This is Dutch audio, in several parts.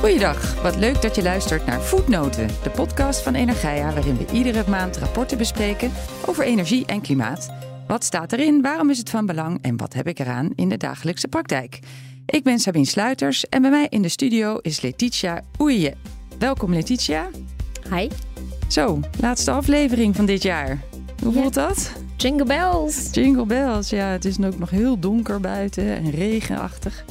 Goeiedag, wat leuk dat je luistert naar Voetnoten, de podcast van Energia, waarin we iedere maand rapporten bespreken over energie en klimaat. Wat staat erin, waarom is het van belang en wat heb ik eraan in de dagelijkse praktijk? Ik ben Sabine Sluiters en bij mij in de studio is Letitia Oeije. Welkom Letitia. Hi. Zo, laatste aflevering van dit jaar. Hoe voelt dat? Jingle bells. Jingle bells, ja. Het is ook nog heel donker buiten en regenachtig.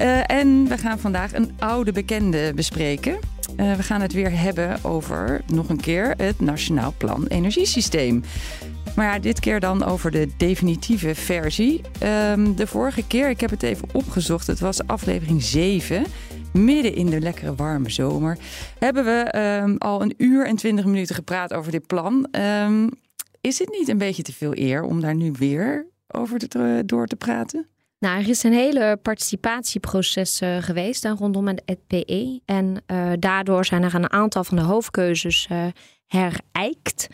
Uh, en we gaan vandaag een oude bekende bespreken. Uh, we gaan het weer hebben over, nog een keer, het Nationaal Plan Energiesysteem. Maar ja, dit keer dan over de definitieve versie. Um, de vorige keer, ik heb het even opgezocht, het was aflevering 7 midden in de lekkere warme zomer, hebben we um, al een uur en twintig minuten gepraat over dit plan. Um, is het niet een beetje te veel eer om daar nu weer over te, door te praten? Nou, er is een hele participatieproces uh, geweest dan rondom het PE. En uh, daardoor zijn er een aantal van de hoofdkeuzes uh, herijkt.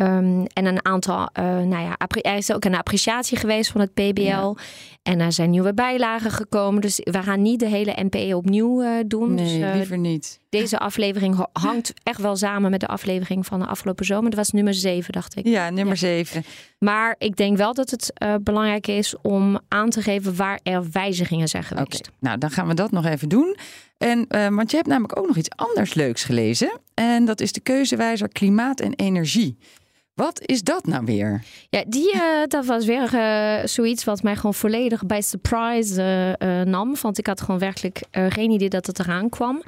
Um, en een aantal, uh, nou ja, er is ook een appreciatie geweest van het PBL. Ja. En er zijn nieuwe bijlagen gekomen. Dus we gaan niet de hele NPE opnieuw uh, doen. Nee, dus, uh, liever niet. Deze aflevering hangt echt wel samen met de aflevering van de afgelopen zomer. Dat was nummer 7, dacht ik. Ja, nummer 7. Ja. Maar ik denk wel dat het belangrijk is om aan te geven waar er wijzigingen zijn geweest. Okay. Nou, dan gaan we dat nog even doen. En, want je hebt namelijk ook nog iets anders leuks gelezen. En dat is de keuzewijzer klimaat en energie. Wat is dat nou weer? Ja, die, uh, dat was weer uh, zoiets wat mij gewoon volledig bij surprise uh, nam. Want ik had gewoon werkelijk geen idee dat het eraan kwam.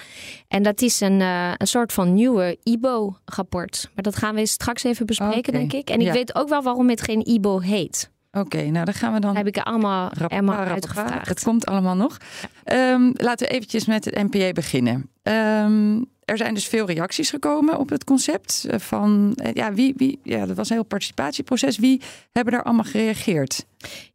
En dat is een, een soort van nieuwe IBO-rapport. Maar dat gaan we straks even bespreken, okay. denk ik. En ik ja. weet ook wel waarom het geen IBO heet. Oké, okay, nou dan gaan we dan. Heb ik er allemaal, allemaal uitgevraagd. Het komt allemaal nog. Um, laten we eventjes met het NPA beginnen. Um, er zijn dus veel reacties gekomen op het concept. Van ja, wie, wie, ja, dat was een heel participatieproces. Wie hebben daar allemaal gereageerd?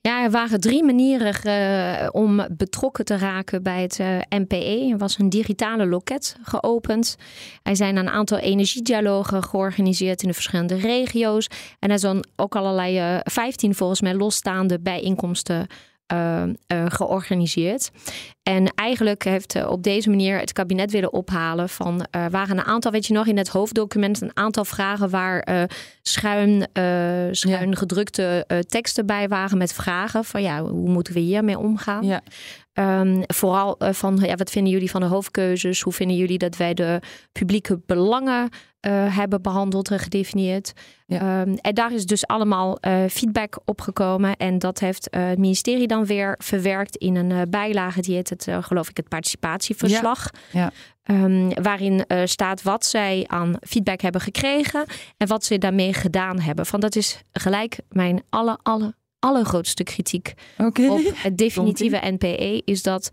Ja, er waren drie manieren uh, om betrokken te raken bij het uh, NPE. Er was een digitale loket geopend. Er zijn een aantal energiedialogen georganiseerd in de verschillende regio's. En er zijn ook allerlei, uh, 15 volgens mij, losstaande bijeenkomsten uh, uh, georganiseerd. En eigenlijk heeft uh, op deze manier het kabinet willen ophalen van er waren een aantal, weet je nog, in het hoofddocument een aantal vragen waar schuin, schuin ja. gedrukte teksten bij waren met vragen van ja, hoe moeten we hiermee omgaan? Ja. Um, vooral uh, van ja, wat vinden jullie van de hoofdkeuzes? Hoe vinden jullie dat wij de publieke belangen uh, hebben behandeld en gedefinieerd? Ja. Um, en daar is dus allemaal uh, feedback opgekomen. En dat heeft het ministerie dan weer verwerkt in een bijlage. Die heet het, geloof ik, het participatieverslag. Ja. Ja. Um, waarin staat wat zij aan feedback hebben gekregen en wat ze daarmee gedaan hebben. Van dat is gelijk mijn alle, alle allergrootste kritiek okay. op het definitieve NPE is dat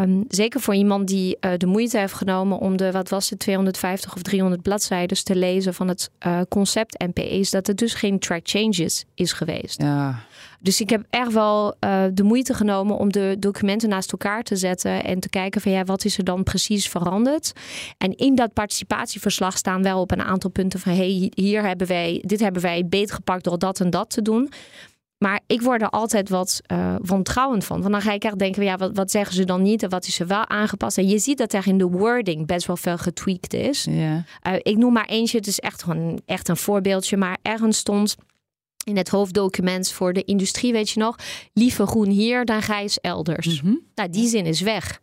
um, zeker voor iemand die uh, de moeite heeft genomen om de, wat was het, 250 of 300 bladzijden te lezen van het uh, concept NPE, is dat er dus geen track changes is geweest. Ja. Dus ik heb echt wel uh, de moeite genomen om de documenten naast elkaar te zetten en te kijken van ja, wat is er dan precies veranderd? En in dat participatieverslag staan wel op een aantal punten van hey, hier hebben wij, dit hebben wij beet gepakt door dat en dat te doen. Maar ik word er altijd wat uh, wantrouwend van. Want dan ga ik echt denken, ja, wat, wat zeggen ze dan niet en wat is er wel aangepast? En je ziet dat er in de wording best wel veel getweakt is. Yeah. Uh, ik noem maar eentje, het is echt gewoon echt een voorbeeldje. Maar ergens stond in het hoofddocument voor de industrie, weet je nog, liever groen hier dan grijs elders. Mm -hmm. Nou, die zin is weg.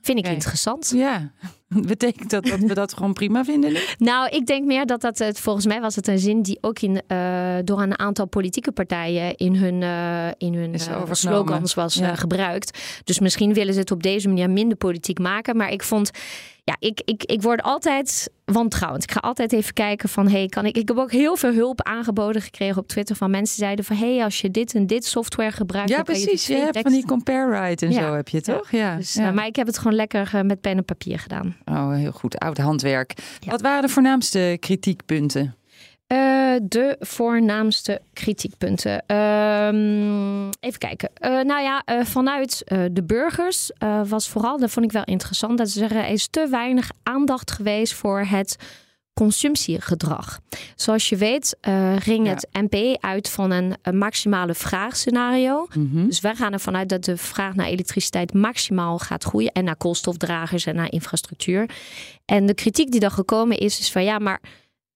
Vind ik okay. interessant. Ja, betekent dat dat we dat gewoon prima vinden? Nou, ik denk meer dat dat het, volgens mij was het een zin die ook in, uh, door een aantal politieke partijen in hun, uh, in hun uh, slogans was ja. gebruikt. Dus misschien willen ze het op deze manier minder politiek maken. Maar ik vond, ja, ik, ik, ik word altijd wantrouwend. Ik ga altijd even kijken van, hey, kan ik... Ik heb ook heel veel hulp aangeboden gekregen op Twitter van mensen die zeiden van, hey, als je dit en dit software gebruikt... Ja, precies. Je, je hebt van die compare right en ja. zo heb je toch? Ja. Dus, ja. maar ik heb het gewoon lekker met pen en papier gedaan. Oh, heel goed. Oud handwerk. Ja. Wat waren de voornaamste kritiekpunten? Uh, de voornaamste kritiekpunten. Uh, even kijken. Uh, nou ja, uh, vanuit de burgers was vooral, dat vond ik wel interessant, dat ze zeggen er is te weinig aandacht geweest voor het consumptiegedrag. Zoals je weet uh, ging het NP uit van een, maximale vraagscenario. Mhm. Dus wij gaan ervan uit dat de vraag naar elektriciteit maximaal gaat groeien. En naar koolstofdragers en naar infrastructuur. En de kritiek die dan gekomen is, is van ja, maar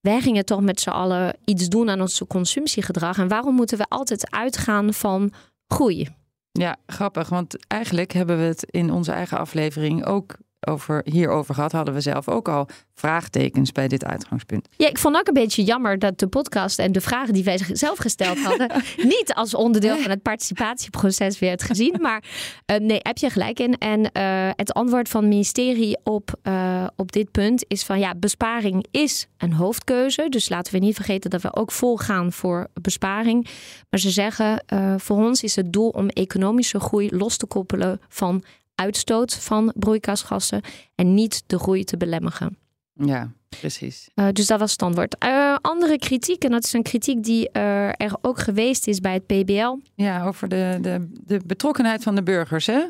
wij gingen toch met z'n allen iets doen aan ons consumptiegedrag. En waarom moeten we altijd uitgaan van groei? Ja, grappig. Want eigenlijk hebben we het in onze eigen aflevering ook over, hierover gehad, hadden we zelf ook al vraagtekens bij dit uitgangspunt. Ja, ik vond ook een beetje jammer dat de podcast en de vragen die wij zelf gesteld hadden, niet als onderdeel van het participatieproces werd gezien. Maar uh, nee, heb je gelijk in. En uh, het antwoord van het ministerie op, uh, op dit punt is van ja, besparing is een hoofdkeuze. Dus laten we niet vergeten dat we ook volgaan voor besparing. Maar ze zeggen, voor ons is het doel om economische groei los te koppelen van uitstoot van broeikasgassen en niet de groei te belemmeren. Ja, precies. Uh, dus dat was het antwoord. Uh, andere kritiek, en dat is een kritiek die uh, er ook geweest is bij het PBL. Ja, over de, de, de betrokkenheid van de burgers, hè?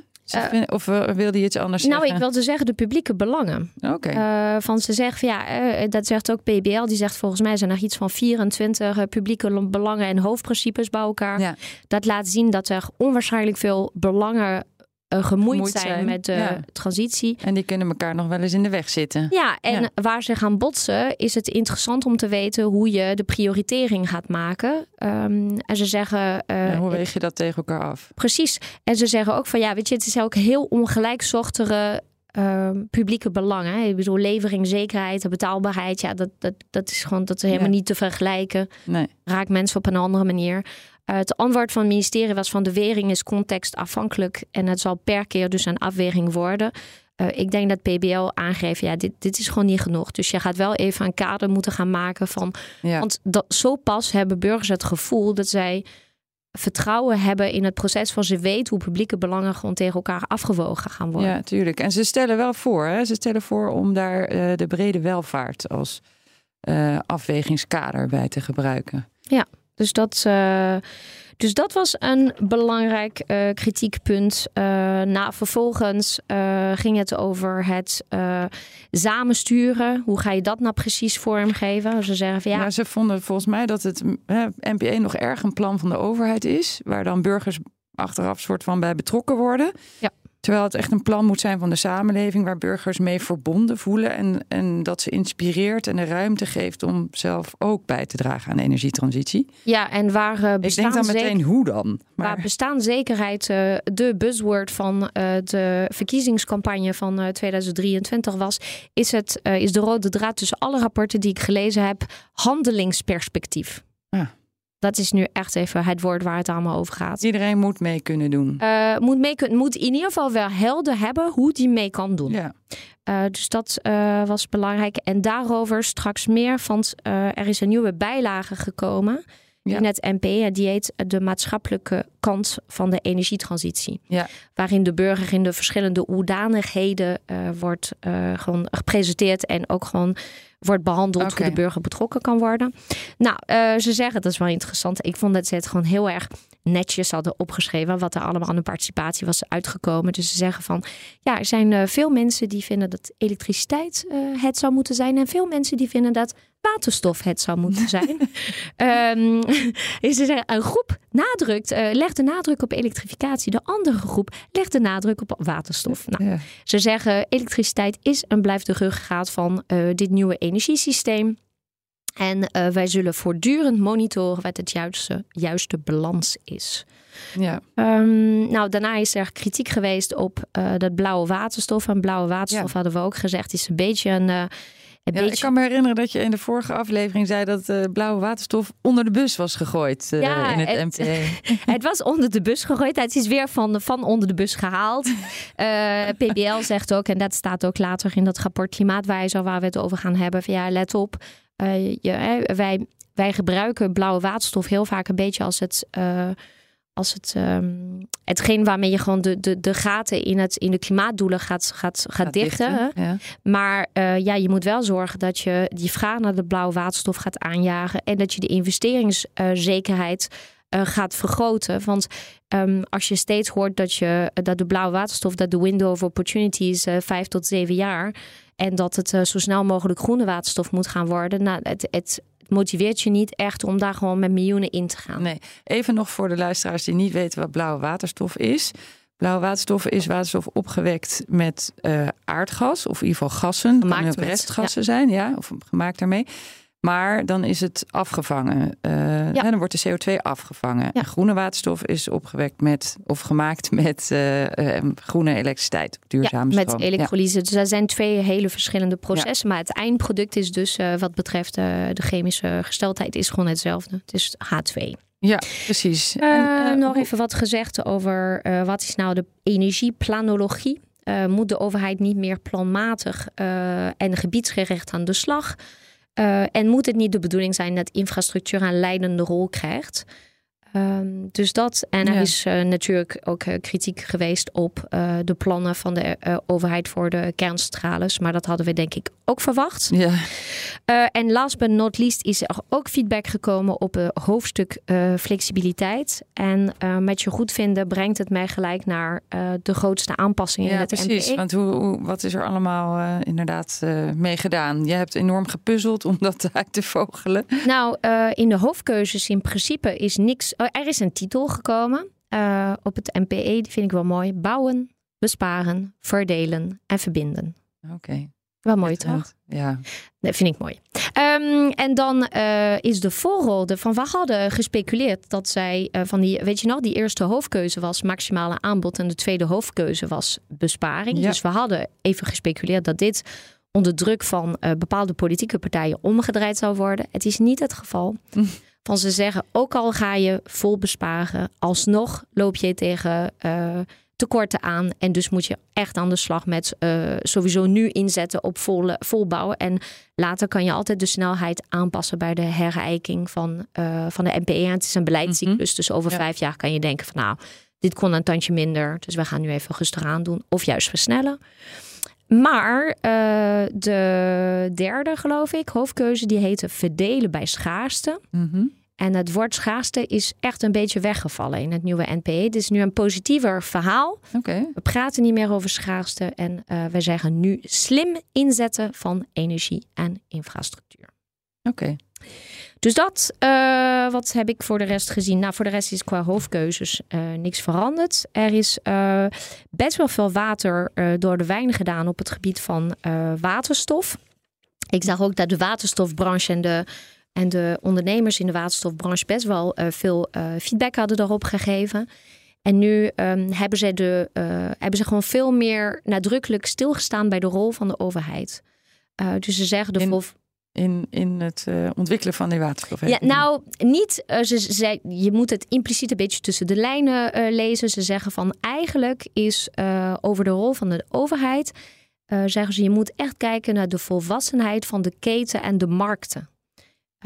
of wilde je iets anders nou, zeggen? Nou, ik wilde zeggen de publieke belangen. Oké. van ze zegt, ja, dat zegt ook PBL. Die zegt volgens mij zijn er iets van 24 publieke belangen en hoofdprincipes bij elkaar. Ja. Dat laat zien dat er onwaarschijnlijk veel belangen uh, gemoeid, zijn, met de ja. transitie. En die kunnen elkaar nog wel eens in de weg zitten. Ja, en Ja. waar ze gaan botsen, is het interessant om te weten hoe je de prioritering gaat maken. Ehm, en ze zeggen. eh, Ja, hoe weeg je dat tegen elkaar af? Precies. En ze zeggen ook van ja, weet je, het is ook heel ongelijkzochtere ehm, publieke belangen. Ik bedoel, levering, zekerheid, de betaalbaarheid. Ja, dat, dat, dat is gewoon dat is helemaal Ja. niet te vergelijken. Nee. Raakt mensen op een andere manier. Uh, het antwoord van het ministerie was van de wering is contextafhankelijk en het zal per keer dus een afweging worden. Uh, ik denk dat PBL aangeeft, ja, dit, dit is gewoon niet genoeg. Dus je gaat wel even een kader moeten gaan maken van. Ja. Want dat, zo pas hebben burgers het gevoel dat zij vertrouwen hebben in het proces van ze weten hoe publieke belangen gewoon tegen elkaar afgewogen gaan worden. Ja, tuurlijk. En ze stellen wel voor, hè? ze stellen voor om daar eh, de brede welvaart als eh, afwegingskader bij te gebruiken. Dus dat, uh, dus dat was een belangrijk uh, kritiekpunt. Uh, nou, vervolgens ging het over het samensturen. Hoe ga je dat nou precies vormgeven? Ze zeggen van ja. Nou, ze vonden volgens mij dat het NPE nog erg een plan van de overheid is, waar dan burgers achteraf soort van bij betrokken worden. Ja. Terwijl het echt een plan moet zijn van de samenleving waar burgers mee verbonden voelen en, en dat ze inspireert en de ruimte geeft om zelf ook bij te dragen aan de energietransitie. Ja, en waar uh, Ik denk dan meteen hoe dan? Maar... Waar bestaanszekerheid uh, de buzzword van uh, de verkiezingscampagne van 2023 was, is, het, is de rode draad tussen alle rapporten die ik gelezen heb, handelingsperspectief. Ja. Dat is nu echt even het woord waar het allemaal over gaat. Iedereen moet mee kunnen doen. Uh, moet, mee, moet in ieder geval wel helder hebben hoe die mee kan doen. Ja. Uh, dus dat uh, was belangrijk. En daarover straks meer, want er is een nieuwe bijlage gekomen Ja. in het NP. Die heet de maatschappelijke kant van de energietransitie. Ja. Waarin de burger in de verschillende hoedanigheden wordt gewoon gepresenteerd en ook gewoon wordt behandeld Oké. hoe de burger betrokken kan worden. Nou, uh, ze zeggen, dat is wel interessant. Ik vond dat ze het gewoon heel erg netjes hadden opgeschreven. Wat er allemaal aan de participatie was uitgekomen. Dus ze zeggen van, ja, er zijn uh, veel mensen die vinden dat elektriciteit uh, het zou moeten zijn. En veel mensen die vinden dat waterstof het zou moeten zijn. um, ze zeggen, een groep nadrukt, uh, legt de nadruk op elektrificatie. De andere groep legt de nadruk op waterstof. Nou, Ja. ze zeggen elektriciteit is en blijft de ruggengraat van uh, dit nieuwe energiesysteem. En uh, wij zullen voortdurend monitoren wat het juiste, juiste balans is. Ja. Um, nou, daarna is er kritiek geweest op uh, dat blauwe waterstof. En blauwe waterstof Ja. hadden we ook gezegd is een beetje een. Uh, Ja, beetje... ik kan me herinneren dat je in de vorige aflevering zei dat uh, blauwe waterstof onder de bus was gegooid uh, Ja, in het, het- MTE. Het was onder de bus gegooid. Het is weer van, van onder de bus gehaald. Eh, PBL zegt ook, en dat staat ook later in dat rapport Klimaatwijzer, waar we het over gaan hebben. Van, ja, let op. eh, je, wij, wij gebruiken blauwe waterstof heel vaak een beetje als het. Eh, als het, ehm, hetgeen waarmee je gewoon de, de, de gaten in, het, in de klimaatdoelen gaat, gaat, gaat, dichten. Ja. Maar eh, ja, je moet wel zorgen dat je die vraag naar de blauwe waterstof gaat aanjagen. En dat je de investeringszekerheid gaat vergroten. Want ehm, als je steeds hoort dat, je, dat de blauwe waterstof, dat de window of opportunity is vijf tot zeven jaar. En dat het zo snel mogelijk groene waterstof moet gaan worden. Nou, het, het motiveert je niet echt om daar gewoon met miljoenen in te gaan. Nee, even nog voor de luisteraars die niet weten wat blauwe waterstof is. Blauwe waterstof is waterstof opgewekt met uh, aardgas, of in ieder geval gassen. Gemaakt kan restgassen zijn, ja, of gemaakt daarmee. Maar dan is het afgevangen. Uh, ja. dan wordt de CO2 afgevangen. Ja. groene waterstof is opgewekt met of gemaakt met uh, groene elektriciteit, duurzame ja, Met elektrolyse. Dus dat zijn twee hele verschillende processen. Maar het eindproduct is dus wat betreft de chemische gesteldheid is gewoon hetzelfde. Het is H2. Ja, precies. En, nog even wat gezegd over wat is nou de energieplanologie. moet de overheid niet meer planmatig en gebiedsgericht aan de slag? Uh, en moet het niet de bedoeling zijn dat infrastructuur een leidende rol krijgt? Um, dus dat. En er is uh, natuurlijk ook uh, kritiek geweest op uh, de plannen van de overheid voor de kerncentrales. Maar dat hadden we denk ik ook verwacht. Ja. en last but not least is er ook feedback gekomen op het hoofdstuk flexibiliteit. En met je goed vinden brengt het mij gelijk naar de grootste aanpassingen ja, in het precies. NPE. Want hoe, hoe, wat is er allemaal inderdaad mee gedaan? Je hebt enorm gepuzzeld om dat uit te vogelen. Nou, in de hoofdkeuzes in principe is niks Oh, er is een titel gekomen uh, op het NPE, die vind ik wel mooi. Bouwen, besparen, verdelen en verbinden. Oké. Wel mooi toch? Ja. Dat vind ik mooi. Um, en dan uh, is de voorrol van we hadden gespeculeerd dat zij uh, van die, weet je nog, die eerste hoofdkeuze was maximale aanbod en de tweede hoofdkeuze was besparing. Ja. Dus we hadden even gespeculeerd dat dit onder druk van uh, bepaalde politieke partijen omgedraaid zou worden. Het is niet het geval. Van ze zeggen, ook al ga je vol besparen, alsnog loop je tegen uh, tekorten aan. En dus moet je echt aan de slag met uh, sowieso nu inzetten op vol, volbouwen. En later kan je altijd de snelheid aanpassen bij de herijking van, uh, van de NPE. En het is een beleidscyclus, mm dus over vijf jaar kan je denken van nou, dit kon een tandje minder. Dus we gaan nu even rustig aan doen of juist versnellen. Maar uh, de derde, geloof ik, hoofdkeuze, die heette verdelen bij schaarste. Mm En het woord schaarste is echt een beetje weggevallen in het nieuwe NPE. Het is nu een positiever verhaal. Okay. We praten niet meer over schaarste en uh, we zeggen nu slim inzetten van energie en infrastructuur. Oké. Okay. Dus dat, uh, wat heb ik voor de rest gezien? Nou, voor de rest is qua hoofdkeuzes uh, niks veranderd. Er is uh, best wel veel water door de wijn gedaan op het gebied van waterstof. Ik zag ook dat de waterstofbranche en de, en de ondernemers in de waterstofbranche best wel veel feedback hadden daarop gegeven. En nu um, hebben, ze de, hebben ze gewoon veel meer nadrukkelijk stilgestaan bij de rol van de overheid. dus ze zeggen de in, in, in het uh, ontwikkelen van die waterstof? Ja, nou, niet. Uh, ze, je moet het impliciet een beetje tussen de lijnen uh, lezen. Ze zeggen van eigenlijk is over de rol van de overheid. zeggen ze, je moet echt kijken naar de volwassenheid van de keten en de markten.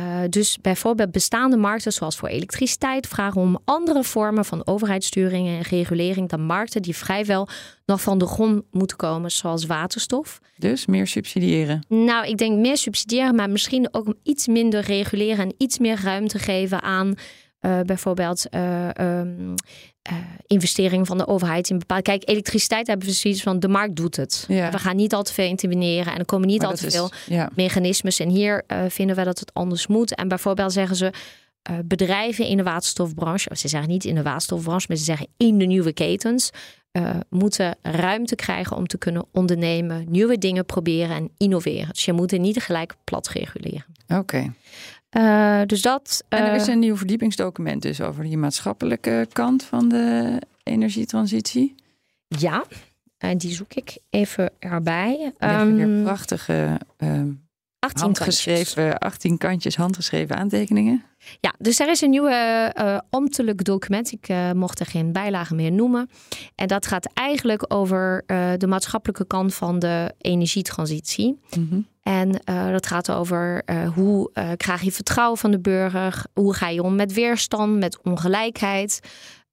Uh, dus bijvoorbeeld bestaande markten zoals voor elektriciteit vragen om andere vormen van overheidssturing en regulering dan markten die vrijwel nog van de grond moeten komen, zoals waterstof. Dus meer subsidiëren? Nou, ik denk meer subsidiëren, maar misschien ook iets minder reguleren en iets meer ruimte geven aan uh, bijvoorbeeld uh, um, uh, investeringen van de overheid in bepaalde. Kijk, elektriciteit hebben we zoiets van de markt doet het. Ja. We gaan niet al te veel interveneren en er komen niet maar al te veel ja. mechanismes. En hier vinden we dat het anders moet. En bijvoorbeeld zeggen ze. bedrijven in de waterstofbranche, of ze zeggen niet in de waterstofbranche, maar ze zeggen in de nieuwe ketens, moeten ruimte krijgen om te kunnen ondernemen, nieuwe dingen proberen en innoveren. Dus je moet er niet gelijk plat reguleren. Oké. Okay. Uh, dus dat. Uh... En er is een nieuw verdiepingsdocument dus over die maatschappelijke kant van de energietransitie. Ja, en die zoek ik even erbij. Um, weer prachtige um, 18 handgeschreven, kantjes. 18 kantjes handgeschreven aantekeningen. Ja, dus er is een nieuwe uh, ambtelijk document. Ik uh, mocht er geen bijlage meer noemen. En dat gaat eigenlijk over uh, de maatschappelijke kant van de energietransitie. Mm -hmm. En dat gaat over hoe krijg je vertrouwen van de burger? Hoe ga je om met weerstand, met ongelijkheid?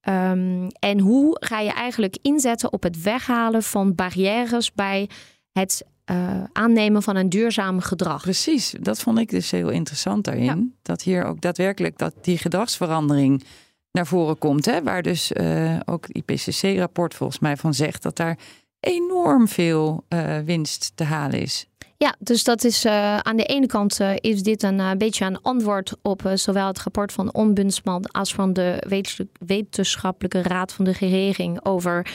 Um, en hoe ga je eigenlijk inzetten op het weghalen van barrières bij het uh, aannemen van een duurzaam gedrag. Precies, dat vond ik dus heel interessant daarin. Ja. Dat hier ook daadwerkelijk dat die gedragsverandering naar voren komt. Hè? Waar dus uh, ook het IPCC-rapport volgens mij van zegt dat daar enorm veel uh, winst te halen is. Ja, dus dat is uh, aan de ene kant uh, is dit een uh, beetje een antwoord op zowel het rapport van de Ombudsman als van de wetenschappelijke raad van de regering over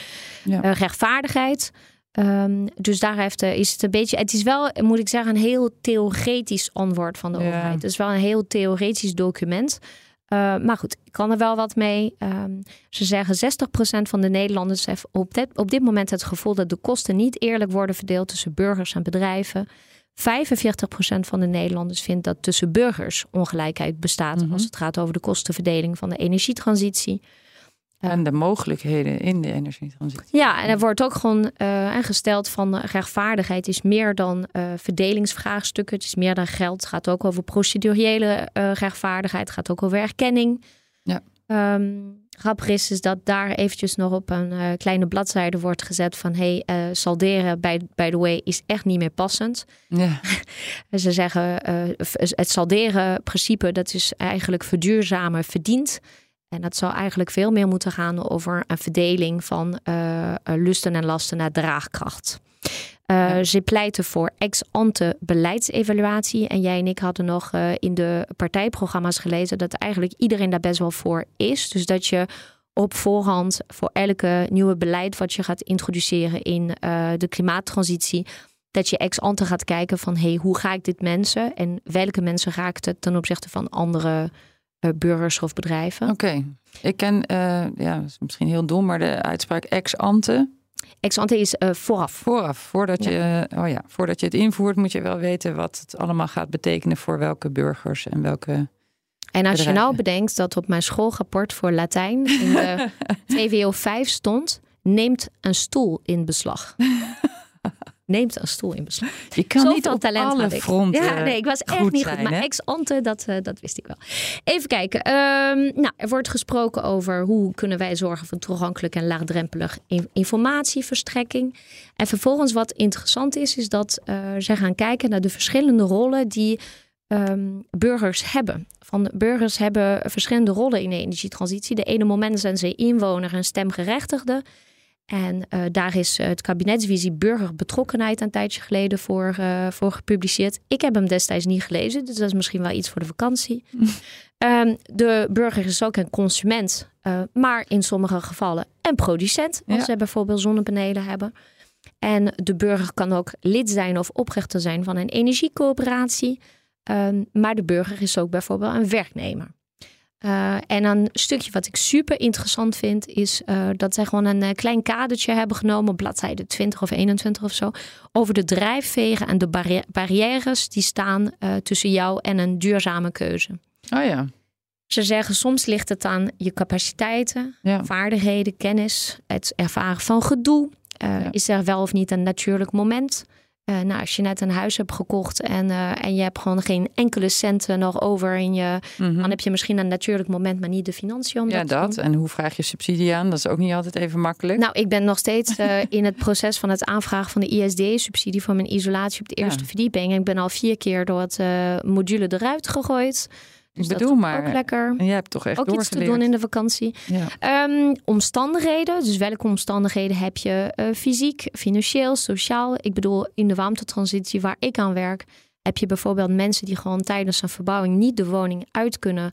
ja. rechtvaardigheid. Um, dus daar heeft, is het een beetje. Het is wel, moet ik zeggen, een heel theoretisch antwoord van de ja. overheid. Het is wel een heel theoretisch document. Uh, maar goed, ik kan er wel wat mee. Um, ze zeggen 60% van de Nederlanders heeft op dit, op dit moment het gevoel dat de kosten niet eerlijk worden verdeeld tussen burgers en bedrijven. 45% van de Nederlanders vindt dat tussen burgers ongelijkheid bestaat mm -hmm. als het gaat over de kostenverdeling van de energietransitie. En de mogelijkheden in de energietransitie. Ja, en er wordt ook gewoon uh, gesteld van rechtvaardigheid is meer dan uh, verdelingsvraagstukken. Het is meer dan geld. Het gaat ook over procedurele uh, rechtvaardigheid. Het gaat ook over erkenning. Ja. Um, grappig is, is dat daar eventjes nog op een kleine bladzijde wordt gezet van... hey, salderen, by, by the way, is echt niet meer passend. Ja. Ze zeggen, het salderen principe, dat is eigenlijk verduurzamen verdient... En dat zou eigenlijk veel meer moeten gaan over een verdeling van uh, lusten en lasten naar draagkracht. Uh, Ze pleiten voor ex-ante beleidsevaluatie. En jij en ik hadden nog uh, in de partijprogramma's gelezen dat eigenlijk iedereen daar best wel voor is. Dus dat je op voorhand voor elke nieuwe beleid wat je gaat introduceren in de klimaattransitie. Dat je ex ante gaat kijken van hey, hoe ga ik dit mensen en welke mensen raakt het ten opzichte van andere burgers of bedrijven. Oké, ik ken, uh, ja, misschien heel dom, maar de uitspraak ex ante. Ex ante is uh, vooraf. Vooraf, voordat, Je, oh ja, voordat je het invoert, moet je wel weten wat het allemaal gaat betekenen voor welke burgers en welke. En als je nou bedenkt dat op mijn schoolrapport voor Latijn in de TWO 5 stond, neemt een stoel in beslag neemt een stoel in beslag. Je kan niet op talent alle fronten Ja, nee, ik was echt niet goed. Maar ex-ante, dat, uh, dat wist ik wel. Even kijken. Um, nou, er wordt gesproken over hoe kunnen wij zorgen voor toegankelijk en laagdrempelig informatieverstrekking. En vervolgens wat interessant is, is dat uh, zij gaan kijken naar de verschillende rollen die um, burgers hebben. Van burgers hebben verschillende rollen in de energietransitie. De ene moment zijn ze inwoner en stemgerechtigde. En uh, daar is het kabinetsvisie burgerbetrokkenheid een tijdje geleden voor, uh, voor gepubliceerd. Ik heb hem destijds niet gelezen, dus dat is misschien wel iets voor de vakantie. um, de burger is ook een consument, uh, maar in sommige gevallen een producent. Als ja. ze bijvoorbeeld zonnepanelen hebben. En de burger kan ook lid zijn of oprichter zijn van een energiecoöperatie. Um, maar de burger is ook bijvoorbeeld een werknemer. Uh, en een stukje wat ik super interessant vind, is uh, dat zij gewoon een uh, klein kadertje hebben genomen bladzijde 20 of 21 of zo. Over de drijfvegen en de barri barrières die staan tussen jou en een duurzame keuze. Oh ja. Ze zeggen soms ligt het aan je capaciteiten, ja. vaardigheden, kennis, het ervaren van gedoe. Ja. Is er wel of niet een natuurlijk moment? Uh, nou, als je net een huis hebt gekocht en, uh, en je hebt gewoon geen enkele centen nog over in je, mm -hmm. dan heb je misschien een natuurlijk moment, maar niet de financiën om ja, dat, dat. En hoe vraag je subsidie aan? Dat is ook niet altijd even makkelijk. Nou, ik ben nog steeds uh, in het proces van het aanvragen van de ISD-subsidie voor mijn isolatie op de eerste ja. verdieping. Ik ben al vier keer door het module eruit gegooid. Dus ik bedoel maar. Ook lekker. En jij hebt toch echt ook iets te doen in de vakantie. Ja. Um, omstandigheden. Dus welke omstandigheden heb je uh, fysiek, financieel, sociaal? Ik bedoel, in de warmtetransitie waar ik aan werk, heb je bijvoorbeeld mensen die gewoon tijdens een verbouwing niet de woning uit kunnen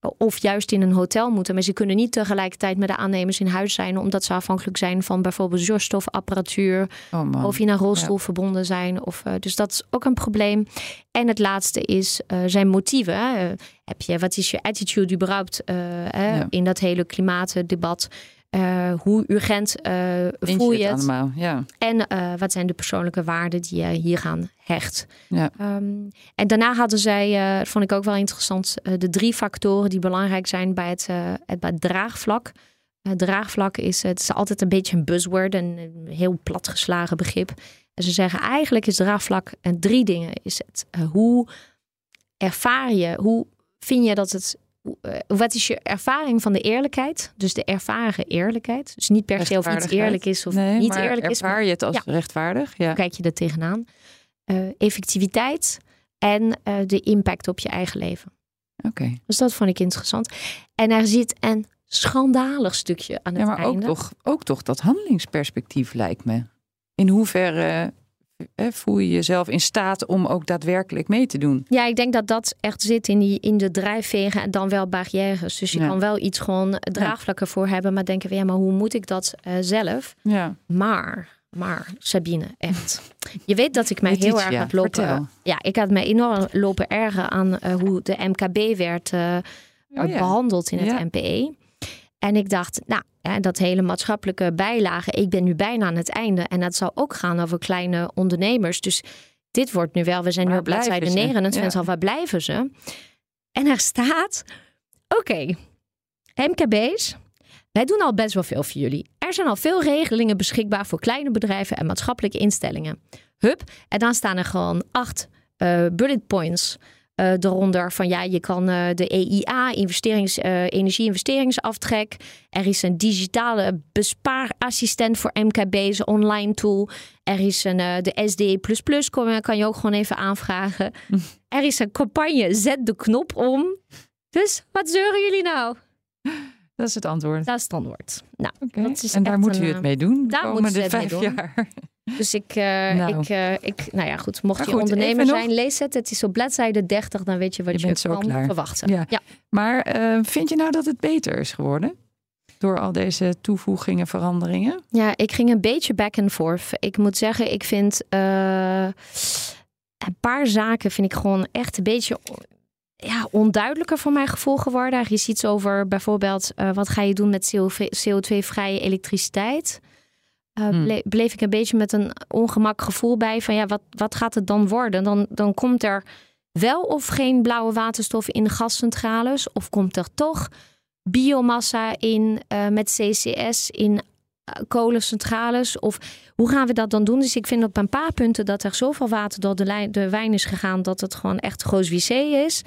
of juist in een hotel moeten. Maar ze kunnen niet tegelijkertijd met de aannemers in huis zijn, omdat ze afhankelijk zijn van bijvoorbeeld zuurstofapparatuur. Oh of in een rolstoel ja. verbonden zijn. Of, uh, dus dat is ook een probleem. En het laatste is uh, zijn motieven. Uh, heb je, wat is je attitude überhaupt ja. in dat hele klimaatdebat? Uh, hoe urgent uh, voel je het? Allemaal, ja. En uh, wat zijn de persoonlijke waarden die je hier gaan hecht? Ja. Um, en daarna hadden zij, vond ik ook wel interessant, de drie factoren die belangrijk zijn bij het, bij het draagvlak. Het draagvlak is, het is altijd een beetje een buzzword, een, een heel platgeslagen begrip. En ze zeggen eigenlijk is draagvlak en drie dingen. Is het hoe ervaar je, hoe vind je dat het eh, wat is je ervaring van de eerlijkheid? Dus de ervaren eerlijkheid. Dus niet per se of iets eerlijk is of nee, niet maar eerlijk is. Ervaar je het als ja. rechtvaardig? Ja. Kijk je er tegenaan. Uh, effectiviteit en uh, de impact op je eigen leven. Oké. Okay. Dus dat vond ik interessant. En er zit een schandalig stukje aan het ja, maar einde. ook toch, ook toch dat handelingsperspectief lijkt me. In hoeverre eh, voel je jezelf in staat om ook daadwerkelijk mee te doen? Ja, ik denk dat dat echt zit in, die, in de drijfvegen en dan wel barrières. Dus je Ja. kan wel iets gewoon draagvlakken voor hebben, maar denken van ja, maar hoe moet ik dat eh, zelf? Ja, Maar, maar Sabine, echt. Je weet dat ik mij heel erg had lopen. vertel. Ja, ik had mij enorm lopen ergen aan eh, hoe de MKB werd eh, Oh ja. behandeld in het Ja. MPE. En ik dacht, nou, ja, dat hele maatschappelijke bijlage, ik ben nu bijna aan het einde. En dat zal ook gaan over kleine ondernemers. Dus dit wordt nu wel, we zijn nu op bladzijde blijven ze? 29 Ja. waar blijven ze? En er staat, oké, MKB's, wij doen al best wel veel voor jullie. Er zijn al veel regelingen beschikbaar voor kleine bedrijven en maatschappelijke instellingen. Hup, en dan staan er gewoon acht eh, bullet points eh, eronder van ja, je kan eh, de EIA, investerings, eh, energie-investeringsaftrek. Er is een digitale bespaarassistent voor MKB's, online tool. Er is een, de SD++, kan, kan je ook gewoon even aanvragen. Er is een campagne, zet de knop om. Dus wat zeuren jullie nou? Dat is het antwoord. Dat is het antwoord. Nou, dat is En daar moet een, u het mee doen daar moeten ze het vijf mee doen. jaar. Dus ik, eh, Nou. ik, eh, ik, nou ja, goed. Mocht je ondernemer nog- zijn, lees het. Het is op bladzijde 30, dan weet je wat Je je, bent zo kan klaar. verwachten. Ja. ja. Maar eh, vind je nou dat het beter is geworden? Door al deze toevoegingen, veranderingen? Ja, ik ging een beetje back and forth. Ik moet zeggen, ik vind een paar zaken vind ik gewoon echt een beetje ja, onduidelijker voor mijn gevoel geworden. Er is iets over bijvoorbeeld eh, wat ga je doen met CO2-vrije elektriciteit. Eh, Hmm. ble- bleef ik een beetje met een ongemak gevoel bij van ja, wat, wat gaat het dan worden? Dan, dan komt er wel of geen blauwe waterstof in de gascentrales, of komt er toch biomassa in eh, met CCS in kolencentrales? Of hoe gaan we dat dan doen? Dus ik vind op een paar punten dat er zoveel water door de, lijn, de wijn is gegaan dat het gewoon echt groot wc is.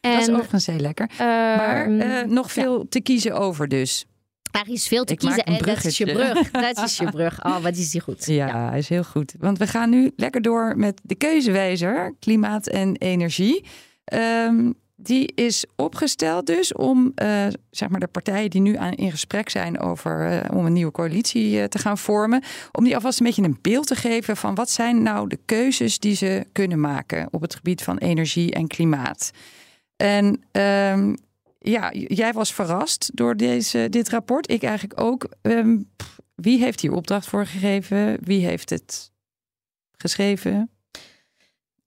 en, dat is overigens heel lekker. Maar ehm, eh, nog veel te kiezen over dus. er is veel te ik kiezen en dat is je brug. Dat is je brug. Oh, wat is die goed. Ja, is heel goed. Want we gaan nu lekker door met de keuzewijzer, klimaat en energie. Ehm, die is opgesteld dus om eh, zeg maar de partijen die nu aan, in gesprek zijn over eh, om een nieuwe coalitie eh, te gaan vormen, om die alvast een beetje een beeld te geven van wat zijn nou de keuzes die ze kunnen maken op het gebied van energie en klimaat. En ehm, ja, jij was verrast door deze, dit rapport. Ik eigenlijk ook. Ehm, wie heeft hier opdracht voor gegeven? Wie heeft het geschreven?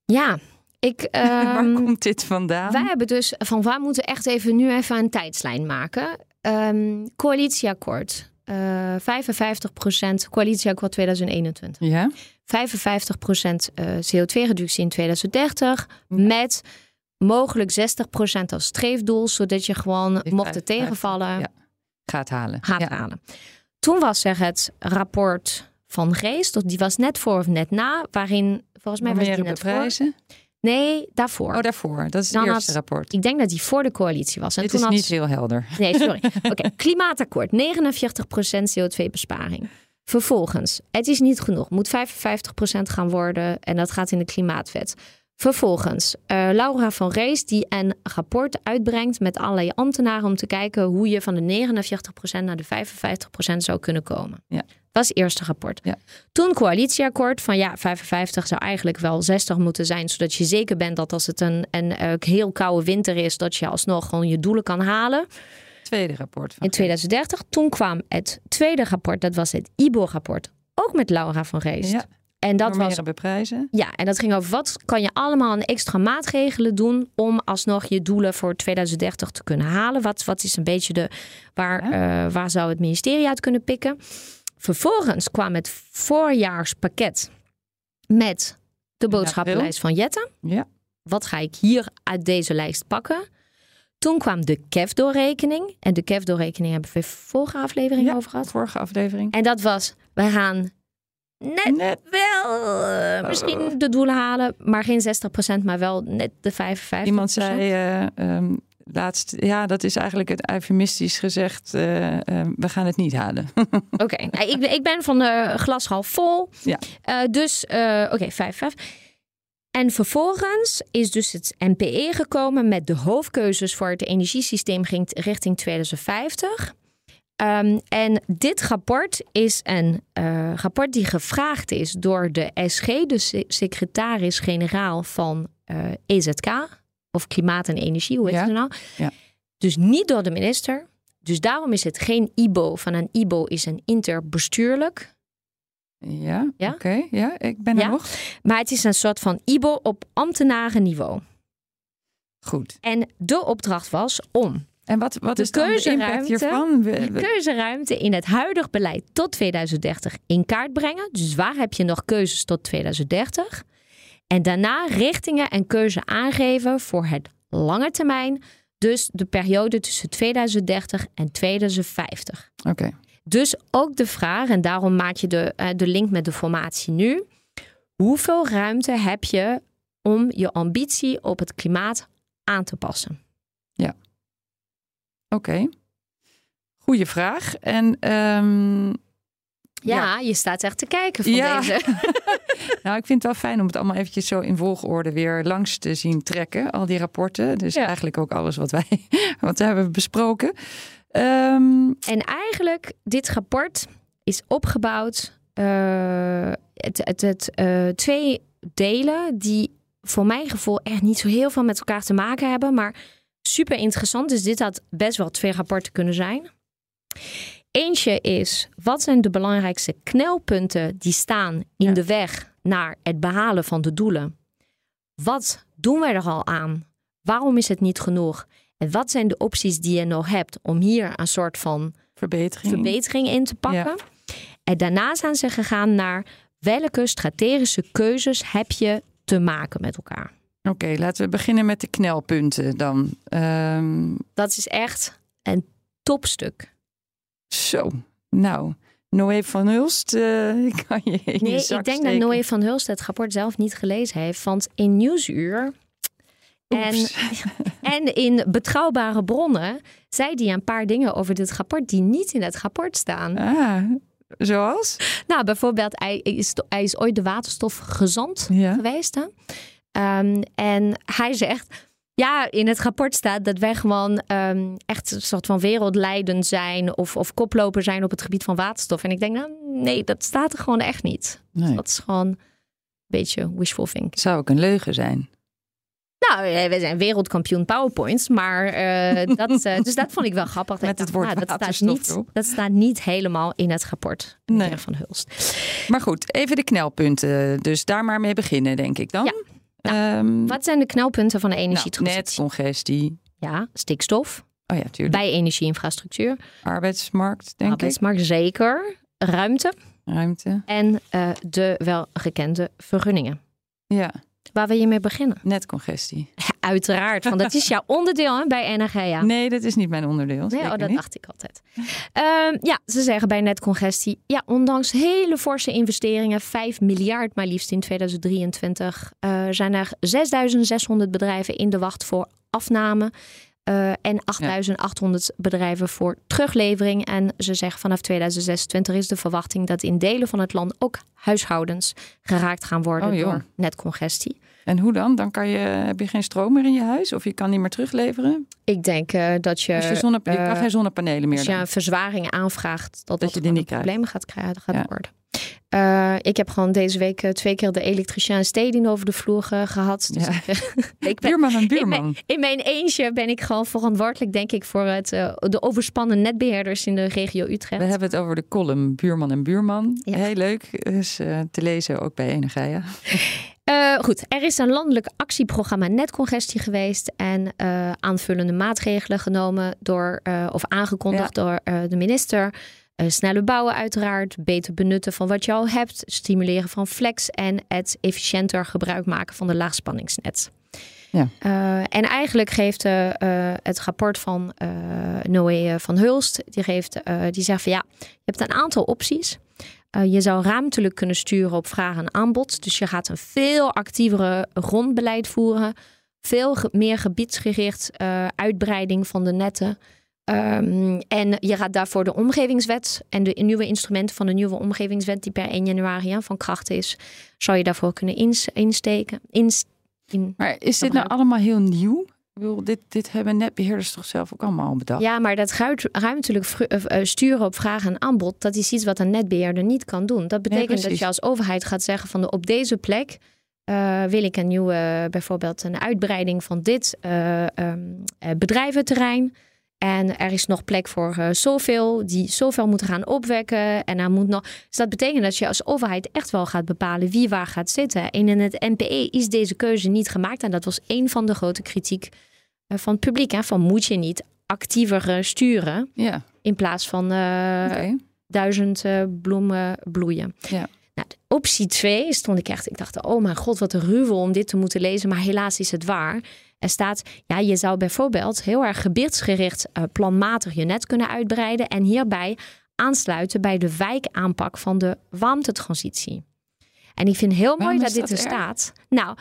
Ja, ik... Waar ehm, komt dit vandaan? Wij hebben dus van waar moeten echt even nu even een tijdslijn maken. Ehm, coalitieakkoord. Eh 55% coalitieakkoord 2021. Ja, 55% eh, CO2-reductie in 2030. Met mogelijk 60% als streefdoel. Zodat je gewoon, mocht het 55, tegenvallen, ja. gaat halen. gaat ja. halen. Toen was er het rapport van Geest. Die was net voor of net na. Waarin, volgens mij was die net voor. Nee, daarvoor. Oh, daarvoor. Dat is het Dan eerste had- rapport. Ik denk dat die voor de coalitie was. En Dit toen is had niet heel helder. Nee, sorry. Oké, klimaatakkoord. 49% CO2-besparing. Vervolgens, het is niet genoeg. Moet 55% gaan worden en dat gaat in de klimaatwet. Vervolgens, eh, Laura van Rees die een rapport uitbrengt met allerlei ambtenaren om te kijken hoe je van de 49% naar de 55% zou kunnen komen. Ja. Dat is het eerste rapport. Ja. Toen coalitieakkoord van ja, 55 zou eigenlijk wel 60 moeten zijn, zodat je zeker bent dat als het een, een eh, heel koude winter is, dat je alsnog gewoon je doelen kan halen Tweede rapport. Van in 2030. Toen kwam het tweede rapport, dat was het IBO-rapport, ook met Laura van Geest. Ja, en dat was beprijzen. ja, en dat ging over wat kan je allemaal aan extra maatregelen doen om alsnog je doelen voor 2030 te kunnen halen. Wat, wat is een beetje de waar, eh, waar zou het ministerie uit kunnen pikken? Vervolgens kwam het voorjaarspakket met de boodschappenlijst van Jette. Ja. Wat ga ik hier uit deze lijst pakken? Toen kwam de KEF-doorrekening. En de KEF-doorrekening hebben we vorige aflevering Ja, over gehad. Vorige aflevering. En dat was, we gaan net, Net. wel eh, misschien de doelen halen, maar geen 60%, maar wel net de 55%. Iemand zei ehm, laatst, ja, dat is eigenlijk het eufemistisch gezegd, eh, eh, we gaan het niet halen. Oké, nou, ik, ben- ik ben van de glas half vol. Ja. Dus, oké, 55. En vervolgens is dus het NPE gekomen met de hoofdkeuzes voor het energiesysteem richting 2050. Um, en dit rapport is een uh, rapport die gevraagd is door de SG, de secretaris-generaal van uh, eh, EZK, of Klimaat en Energie, hoe heet ja. het nou? Ja. Dus niet door de minister. Dus daarom is het geen IBO. Van een IBO is een interbestuurlijk. Ja, ja? oké. Ja, ik ben er nog. Maar het is een soort van IBO op ambtenarenniveau. Goed. En de opdracht was om en wat, wat de is keuzeruimte, hiervan? de keuzeruimte in het huidig beleid tot 2030 in kaart brengen. Dus waar heb je nog keuzes tot 2030? En daarna richtingen en keuze aangeven voor het lange termijn. Dus de periode tussen 2030 en 2050. Oké. Dus ook de vraag, en daarom maak je de, eh, de link met de formatie nu. Hoeveel ruimte heb je om je ambitie op het klimaat aan te passen? Ja. Oké. Goeie vraag. En um, ja, je staat echt te kijken van ja. deze. nou, ik vind het wel fijn om het allemaal eventjes zo in volgorde weer langs te zien trekken. Al die rapporten. Dus eigenlijk ook alles wat wij wat we hebben besproken. Um, en eigenlijk, dit rapport is opgebouwd. Uh, het, het, het uh, twee delen die voor mijn gevoel echt niet zo heel veel met elkaar te maken hebben. Maar super interessant. Dus dit had best wel twee rapporten kunnen zijn. Eentje is, wat zijn de belangrijkste knelpunten die staan in de weg naar het behalen van de doelen? Wat doen wij er al aan? Waarom is het niet genoeg? En wat zijn de opties die je nog hebt om hier een soort van verbetering, verbetering in te pakken? En daarna zijn ze gegaan naar welke strategische keuzes heb je te maken met elkaar? Oké, laten we beginnen met de knelpunten dan. Um... Dat is echt een topstuk. Zo, nou, Noé van Hulst, uh, kan je in Nee, je ik denk dat Noé van Hulst het rapport zelf niet gelezen heeft. Want in Nieuwsuur en, en in betrouwbare bronnen zei hij een paar dingen over dit rapport die niet in het rapport staan. Ah, zoals? Nou, bijvoorbeeld, hij is, hij is ooit de waterstofgezant ja. geweest. Hè? Um, en hij zegt. Ja, in het rapport staat dat wij gewoon um, echt een soort van wereldleidend zijn of, of koploper zijn op het gebied van waterstof. En ik denk, nou nee, dat staat er gewoon echt niet. Nee. Dat is gewoon een beetje wishful thinking. Zou ook een leugen zijn. Nou, eh, we zijn wereldkampioen PowerPoints, maar uh, dat, uh, dus dat vond ik wel grappig. Met het woord nou, dat, staat niet, dat staat niet helemaal in het rapport nee. van Hulst. Maar goed, even de knelpunten. Dus daar maar mee beginnen, denk ik dan. Ja. Nou, um, wat zijn de knelpunten van de energietransitie? Nou, net congestie. Ja, stikstof. Oh ja, tuurlijk. Bij energieinfrastructuur. Arbeidsmarkt, denk Arbeidsmarkt, ik. zeker. Ruimte. Ruimte. En uh, de welgekende vergunningen. Ja. Waar wil je mee beginnen? Netcongestie. Ja, uiteraard, want dat is jouw onderdeel hè, bij NRGA. Nee, dat is niet mijn onderdeel. Nee, oh, dat dacht ik altijd. Uh, ja, ze zeggen bij netcongestie, ja, ondanks hele forse investeringen, 5 miljard maar liefst in 2023, uh, eh, zijn er 6600 bedrijven in de wacht voor afname. Uh, en 8800 bedrijven voor teruglevering. En ze zeggen vanaf 2026 is de verwachting dat in delen van het land ook huishoudens geraakt gaan worden oh, door netcongestie. En hoe dan? Dan kan je, heb je geen stroom meer in je huis of je kan niet meer terugleveren? Ik denk uh, dat je. Als je, zonne, je uh, geen zonnepanelen meer. Als je een verzwaring aanvraagt, dat, dat, je die niet problemen gaat krijgen gaat worden. Uh, ik heb gewoon deze week twee keer de elektricien steding over de vloer gehad. Dus ja. ik, ben, buurman en buurman. In mijn, in mijn, eentje ben ik gewoon verantwoordelijk, denk ik, voor het, de overspannen netbeheerders in de regio Utrecht. We hebben het over de column buurman en buurman. Ja. Heel leuk is te lezen ook bij Energia. Uh, goed, er is een landelijk actieprogramma netcongestie geweest en uh, aanvullende maatregelen genomen door, uh, of aangekondigd door de minister. sneller bouwen uiteraard, beter benutten van wat je al hebt, stimuleren van flex en het efficiënter gebruik maken van de laagspanningsnet. Ja. en eigenlijk geeft het rapport van Noé van Hulst, die, geeft, die zegt van ja, je hebt een aantal opties. Uh, je zou ruimtelijk kunnen sturen op vraag en aanbod. Dus je gaat een veel actievere grondbeleid voeren. Veel ge meer gebiedsgericht uh, uitbreiding van de netten. Ehm, en je gaat daarvoor de omgevingswet en de nieuwe instrumenten van de nieuwe omgevingswet, die per 1 januari van kracht is, zou je daarvoor kunnen insteken. in, maar is dit nou allemaal heel nieuw? Ik dit, dit hebben netbeheerders toch zelf ook allemaal bedacht? Ja, maar dat ruimtelijk eh, eh, sturen op vraag en aanbod, dat is iets wat een netbeheerder niet kan doen. Dat betekent dat je als overheid gaat zeggen van de, op deze plek uh, wil ik een nieuwe, bijvoorbeeld een uitbreiding van dit uh, um, bedrijventerrein. En er is nog plek voor uh, zoveel, die zoveel moeten gaan opwekken. En er moet nog. Dus dat betekent dat je als overheid echt wel gaat bepalen wie waar gaat zitten. En in het NPE is deze keuze niet gemaakt. En dat was een van de grote kritiek van het publiek. Hè? Van moet je niet actiever sturen ja. in plaats van duizend bloemen bloeien. Ja. Nou, optie 2 stond ik echt, ik dacht, oh mijn god, wat een ruwel om dit te moeten lezen. Maar helaas is het waar. Er staat, ja, je zou bijvoorbeeld heel erg gebiedsgericht uh, planmatig je net kunnen uitbreiden. En hierbij aansluiten bij de wijkaanpak van de warmtetransitie. En ik vind heel mooi dat, dit er staat. Nou,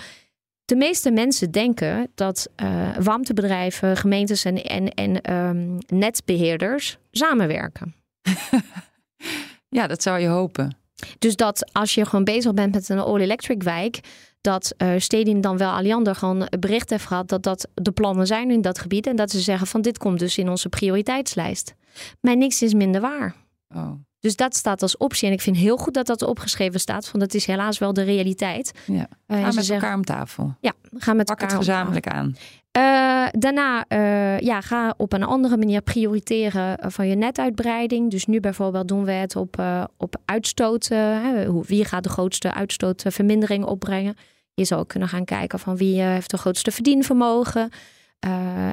de meeste mensen denken dat uh, warmtebedrijven, gemeentes en, en, en um, netbeheerders samenwerken. ja, dat zou je hopen. Dus dat als je gewoon bezig bent met een all-electric wijk, dat uh, Stedin dan wel Alliander gewoon bericht heeft gehad dat dat de plannen zijn in dat gebied en dat ze zeggen van dit komt dus in onze prioriteitslijst. Maar niks is minder waar. Oh. Dus dat staat als optie. En ik vind heel goed dat dat opgeschreven staat. Want dat is helaas wel de realiteit. Ja. Uh, gaan met elkaar om tafel. Ja, gaan met Pak elkaar het gezamenlijk aan. Uh, daarna uh, ja, ga op een andere manier prioriteren van je netuitbreiding. Dus nu bijvoorbeeld doen we het op, op uitstoot. wie gaat de grootste uitstootvermindering opbrengen? Je zou kunnen gaan kijken van wie heeft de grootste verdienvermogen.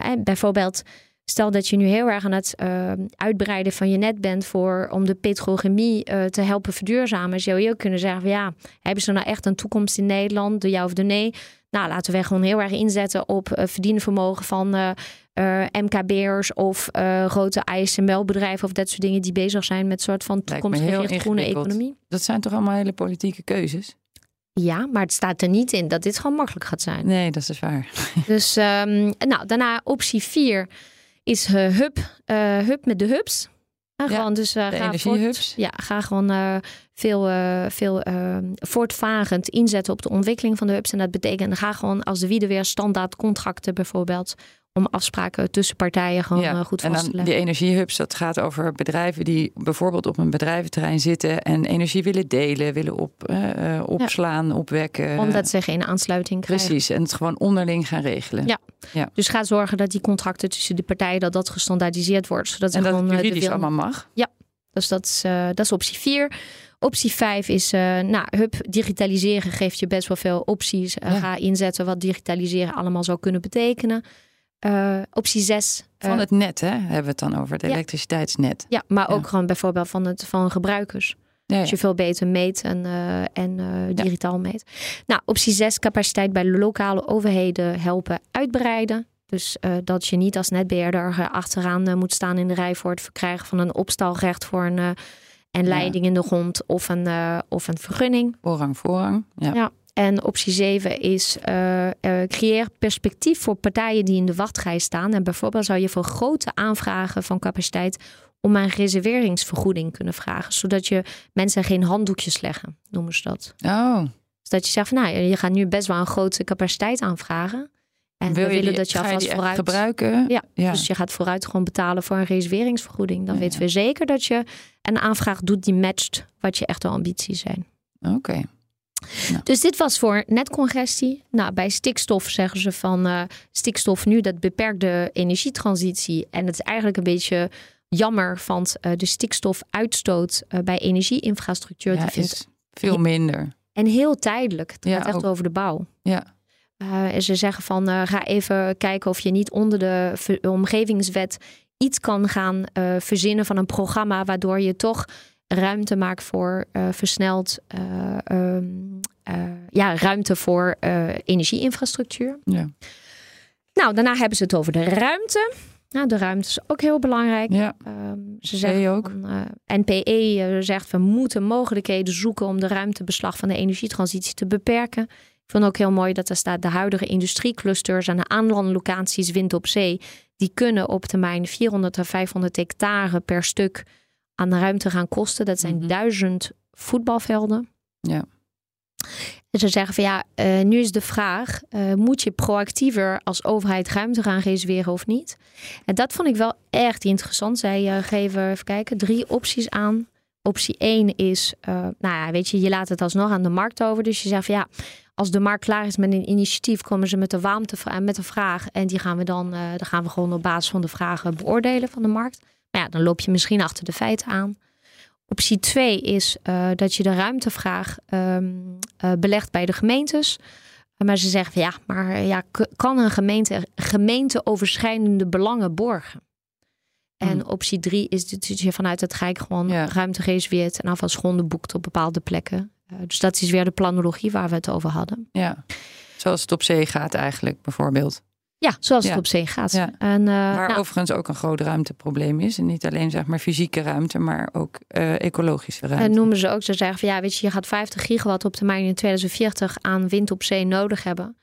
en bijvoorbeeld Stel dat je nu heel erg aan het uh, uitbreiden van je net bent voor om de petrochemie uh, te helpen verduurzamen, zou je ook kunnen zeggen: van, ja, hebben ze nou echt een toekomst in Nederland, de ja of de nee? Nou, laten we gewoon heel erg inzetten op uh, verdienvermogen van MKB'ers of grote ASML-bedrijven of dat soort dingen die bezig zijn met soort van toekomstgerichte groene economie. Dat zijn toch allemaal hele politieke keuzes? Ja, maar het staat er niet in dat dit gewoon makkelijk gaat zijn. Nee, dat is waar. Dus um, nou, daarna optie 4 is hub, uh, hub met de hubs. Ja, gewoon dus uh, ga voort, ja, ga gewoon uh, veel, uh, veel voortvarend inzetten op de ontwikkeling van de hubs. En dat betekent, ga gewoon als de weer standaard contracten bijvoorbeeld om afspraken tussen partijen gewoon ja. Eh, goed vast te leggen. Die energiehubs, dat gaat over bedrijven die bijvoorbeeld op een bedrijventerrein zitten en energie willen delen, willen op, uh, opslaan, opwekken. Omdat ze geen aansluiting krijgen. Precies, en het gewoon onderling gaan regelen. Ja. ja. Dus ga zorgen dat die contracten tussen de partijen dat dat gestandaardiseerd wordt. Zodat en dat gewoon, het juridisch allemaal mag. Ja, dus dat is, uh, dat is optie 4. Optie 5 is, uh, nou, hup, digitaliseren geeft je best wel veel opties. Uh, Ga inzetten wat digitaliseren allemaal zou kunnen betekenen. Uh, optie 6. Van uh, het net, hè? Hebben we het dan over, het ja. elektriciteitsnet. Ja, maar ook gewoon bijvoorbeeld van, het, van gebruikers. Ja, Als je veel beter meet en, uh, en digitaal meet. Nou, optie 6, capaciteit bij lokale overheden helpen uitbreiden. Dus dat je niet als netbeheerder achteraan moet staan in de rij voor het verkrijgen van een opstalrecht voor een en leiding in de grond of een, of een vergunning. Voorrang, voorrang. Ja. ja. En optie 7 is uh, uh, creëer perspectief voor partijen die in de wachtrij staan. En bijvoorbeeld zou je voor grote aanvragen van capaciteit om een reserveringsvergoeding kunnen vragen. Zodat je mensen geen handdoekjes leggen, noemen ze dat. Oh. Dus dat je zegt van nou, je gaat nu best wel een grote capaciteit aanvragen. En Wil we willen die, dat je alvast je vooruit gebruiken. Ja, ja, dus je gaat vooruit gewoon betalen voor een reserveringsvergoeding. Dan ja, weten we zeker dat je een aanvraag doet die matcht wat je echte ambities zijn. Oké. Dus dit was voor netcongestie. Nou, bij stikstof zeggen ze van uh, stikstof nu, dat beperkt de energietransitie. En het is eigenlijk een beetje jammer, want uh, de stikstofuitstoot uh, bij energieinfrastructuur ja, is veel minder. En heel tijdelijk. Het gaat echt ook. over de bouw. Ja. en ze zeggen van ga even kijken of je niet onder de omgevingswet iets kan gaan verzinnen van een programma waardoor je toch ruimte maakt voor uh, versneld uh, um, uh, ja, ruimte voor energieinfrastructuur. Ja. Nou, daarna hebben ze het over de ruimte. Nou, de ruimte is ook heel belangrijk. Ja. Um, ze zeggen ook. Van, NPE zegt we moeten mogelijkheden zoeken om de ruimtebeslag van de energietransitie te beperken. Ik vond ook heel mooi dat er staat de huidige industrieclusters en de aanlandlocaties wind op zee die kunnen op termijn 400 à 500 hectare per stuk aan ruimte gaan kosten. Dat zijn Mhm. duizend voetbalvelden. Ja. En ze zeggen van ja, eh, nu is de vraag: eh, moet je proactiever als overheid ruimte gaan reserveren of niet? En dat vond ik wel echt interessant. Zij eh, geven, even kijken, drie opties aan. Optie 1 is, nou ja, weet je, je laat het alsnog aan de markt over. Dus je zegt van ja, als de markt klaar is met een initiatief, komen ze met de warmte met een vraag. En die gaan we dan, dan gaan we gewoon op basis van de vragen beoordelen van de markt. Maar ja, dan loop je misschien achter de feiten aan. Optie 2 is eh, dat je de ruimtevraag ehm, eh, belegt bij de gemeentes. Maar ze zeggen van ja, maar eh, ja, kan een gemeente gemeenteoverschrijdende belangen borgen? En Hmm. optie 3 is dat je vanuit het Rijk gewoon Ja. ruimte reserveert en afvalsgronden boekt op bepaalde plekken. Eh, dus dat is weer de planologie waar we het over hadden. ja. Zoals het op zee gaat eigenlijk, bijvoorbeeld. Ja, zoals Ja. het op zee gaat. Ja. En, eh, Waar nou, overigens ook een groot ruimteprobleem is. En niet alleen zeg maar fysieke ruimte, maar ook eh, ecologische En ruimte. noemen ze ook, ze zeggen van ja, weet je, je gaat 50 gigawatt op termijn in 2040 aan wind op zee nodig hebben.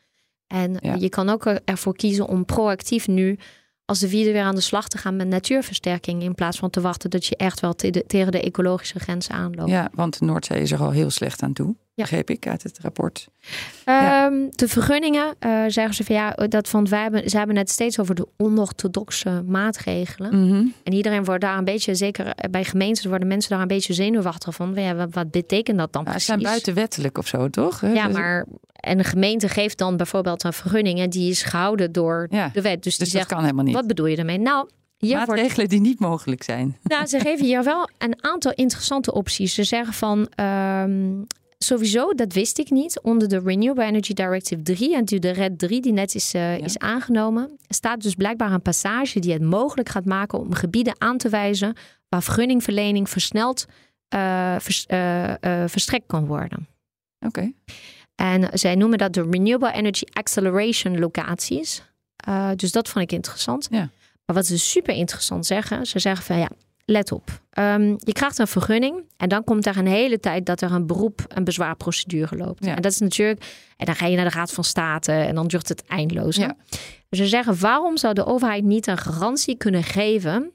En Ja. je kan ook ervoor kiezen om proactief nu, als de vierde weer aan de slag te gaan met natuurversterking. In plaats van te wachten dat je echt wel te- de- tegen de ecologische grenzen aanloopt. Ja, want de Noordzee is er al heel slecht aan toe. Begreep ik uit het rapport. Ehm, de vergunningen eh, zeggen ze van ja, dat van wij hebben, ze hebben het steeds over de onorthodoxe maatregelen. Mhm. En iedereen wordt daar een beetje, zeker bij gemeenten, worden mensen daar een beetje zenuwachtig van. Ja, wat, betekent dat dan Ja, ze precies? zijn buitenwettelijk of zo, toch? Ja, Dus- maar en de gemeente geeft dan bijvoorbeeld een vergunning en die is gehouden door Ja, de wet. Dus, Dus die dat zegt, kan helemaal niet. wat bedoel je ermee? Nou, hier wordt, Maatregelen die niet mogelijk zijn. nou, ze geven hier wel een aantal interessante opties. Ze zeggen van, ehm, sowieso, dat wist ik niet, onder de Renewable Energy Directive 3 en de RED 3 die net is, eh, is aangenomen, staat dus blijkbaar een passage die het mogelijk gaat maken om gebieden aan te wijzen waar vergunningverlening versneld vers- eh, verstrekt kan worden. Oké. En zij noemen dat de Renewable Energy Acceleration locaties. Uh, dus dat vond ik interessant. Ja. Maar wat ze super interessant zeggen, ze zeggen van ja, let op. Um, je krijgt een vergunning en dan komt er een hele tijd dat er een beroep, een bezwaarprocedure loopt. Ja. En dat is natuurlijk, en dan ga je naar de Raad van State en dan duurt het eindeloos. Ja. Dus ze zeggen, waarom zou de overheid niet een garantie kunnen geven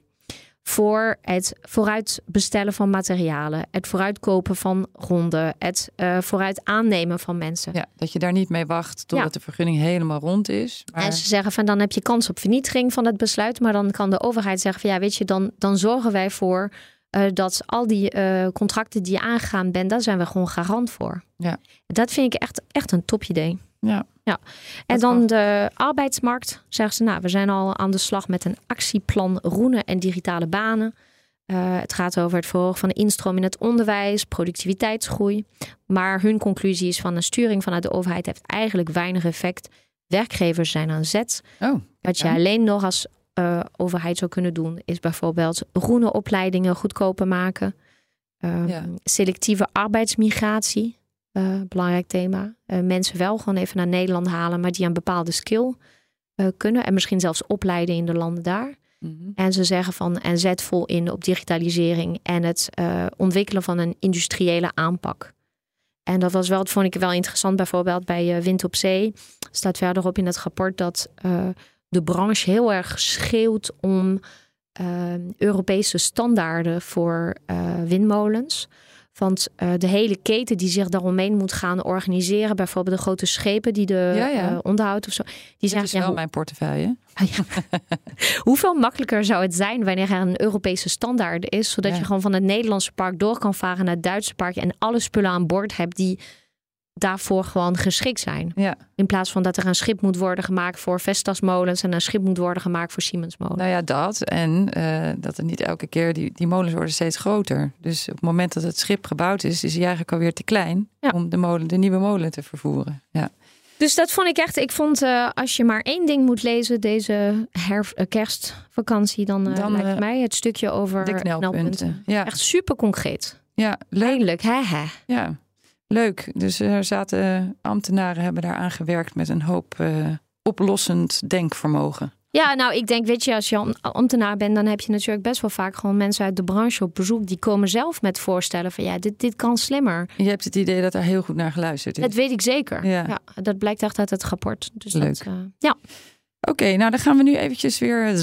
voor het vooruit bestellen van materialen, het vooruitkopen van gronden, het uh, vooruit aannemen van mensen. Ja, dat je daar niet mee wacht totdat Ja. de vergunning helemaal rond is. Maar... En ze zeggen van dan heb je kans op vernietiging van het besluit, maar dan kan de overheid zeggen van ja, weet je, dan, dan zorgen wij voor uh, dat al die uh, contracten die je aangegaan bent, daar zijn we gewoon garant voor. Ja. Dat vind ik echt, echt een topidee. Ja. Ja. En dan de arbeidsmarkt. Zeggen ze, nou, we zijn al aan de slag met een actieplan roenen en digitale banen. Uh, het gaat over het verhogen van de instroom in het onderwijs, productiviteitsgroei. Maar hun conclusie is van een sturing vanuit de overheid heeft eigenlijk weinig effect. Werkgevers zijn aan zet. Oh, Wat je alleen nog als uh, overheid zou kunnen doen, is bijvoorbeeld groene opleidingen goedkoper maken. Ja. Selectieve arbeidsmigratie. Uh, belangrijk thema. Uh, mensen wel gewoon even naar Nederland halen, maar die een bepaalde skill uh, kunnen. En misschien zelfs opleiden in de landen daar. Mhm. En ze zeggen van en zet vol in op digitalisering en het ontwikkelen van een industriële aanpak. En dat was wel, dat vond ik wel interessant, bijvoorbeeld bij Wind op Zee. Staat verderop in het rapport dat de branche heel erg schreeuwt om Europese standaarden voor windmolens. Want uh, de hele keten die zich daaromheen moet gaan organiseren, bijvoorbeeld de grote schepen die de Ja, ja. uh, onderhoudt of zo. Die Dat zeggen, is ja, wel hoe- mijn portefeuille. Ah, hoeveel makkelijker zou het zijn wanneer er een Europese standaard is, zodat je gewoon van het Nederlandse park door kan varen naar het Duitse park en alle spullen aan boord hebt die daarvoor gewoon geschikt zijn. Ja. In plaats van dat er een schip moet worden gemaakt voor Vestas-molens en een schip moet worden gemaakt voor Siemens-molens. Nou ja, dat. En eh, dat er niet elke keer, die, die molens worden steeds groter. Dus op het moment dat het schip gebouwd is, is hij eigenlijk alweer te klein Ja. om de, molen, de nieuwe molen te vervoeren. Ja. Dus dat vond ik echt. Ik vond eh, als je maar één ding moet lezen deze herf- eh, kerstvakantie, dan, Dan, lijkt mij het stukje over De knelpunten. Ja, Echt super concreet. ja, leuk. Eindelijk, hè, hè. Ja, leuk. Dus er zaten ambtenaren hebben daar aan gewerkt met een hoop eh, oplossend denkvermogen. Ja, nou, ik denk, weet je, als je am- ambtenaar bent, dan heb je natuurlijk best wel vaak gewoon mensen uit de branche op bezoek. Die komen zelf met voorstellen van ja, dit, dit kan slimmer. Je hebt het idee dat er heel goed naar geluisterd is. Dat weet ik zeker. Ja. Ja. dat blijkt echt uit het rapport. Dus Leuk. Dat, eh, ja. Oké, nou dan gaan we nu eventjes weer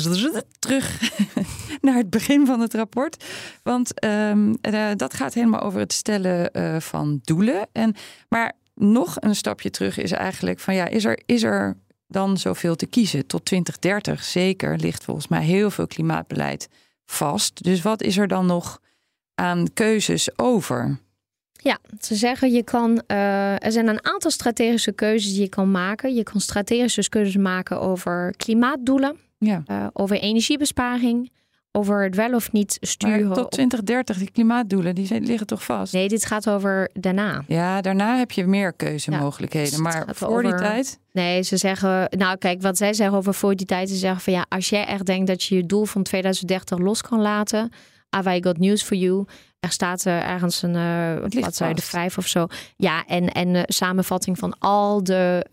terug naar het begin van het rapport. Want um, dat gaat helemaal over het stellen uh, van doelen. En, maar nog een stapje terug is eigenlijk van ja, is er, is er dan zoveel te kiezen? Tot 2030 zeker ligt volgens mij heel veel klimaatbeleid vast. Dus wat is er dan nog aan keuzes over? Ja, ze zeggen je kan. Uh, er zijn een aantal strategische keuzes die je kan maken. Je kan strategische keuzes maken over klimaatdoelen, ja. Uh, over energiebesparing, over het wel of niet sturen. Maar tot 2030, die klimaatdoelen, die liggen toch vast? Nee, dit gaat over daarna. Ja, daarna heb je meer keuzemogelijkheden. Ja, maar voor over... die tijd? Nee, ze zeggen, nou kijk, wat zij zeggen over voor die tijd, ze zeggen van ja, als jij echt denkt dat je je doel van 2030 los kan laten, I got news for you. Er staat er ergens een, uh, de vijf of zo. Ja, en, en uh, samenvatting van al de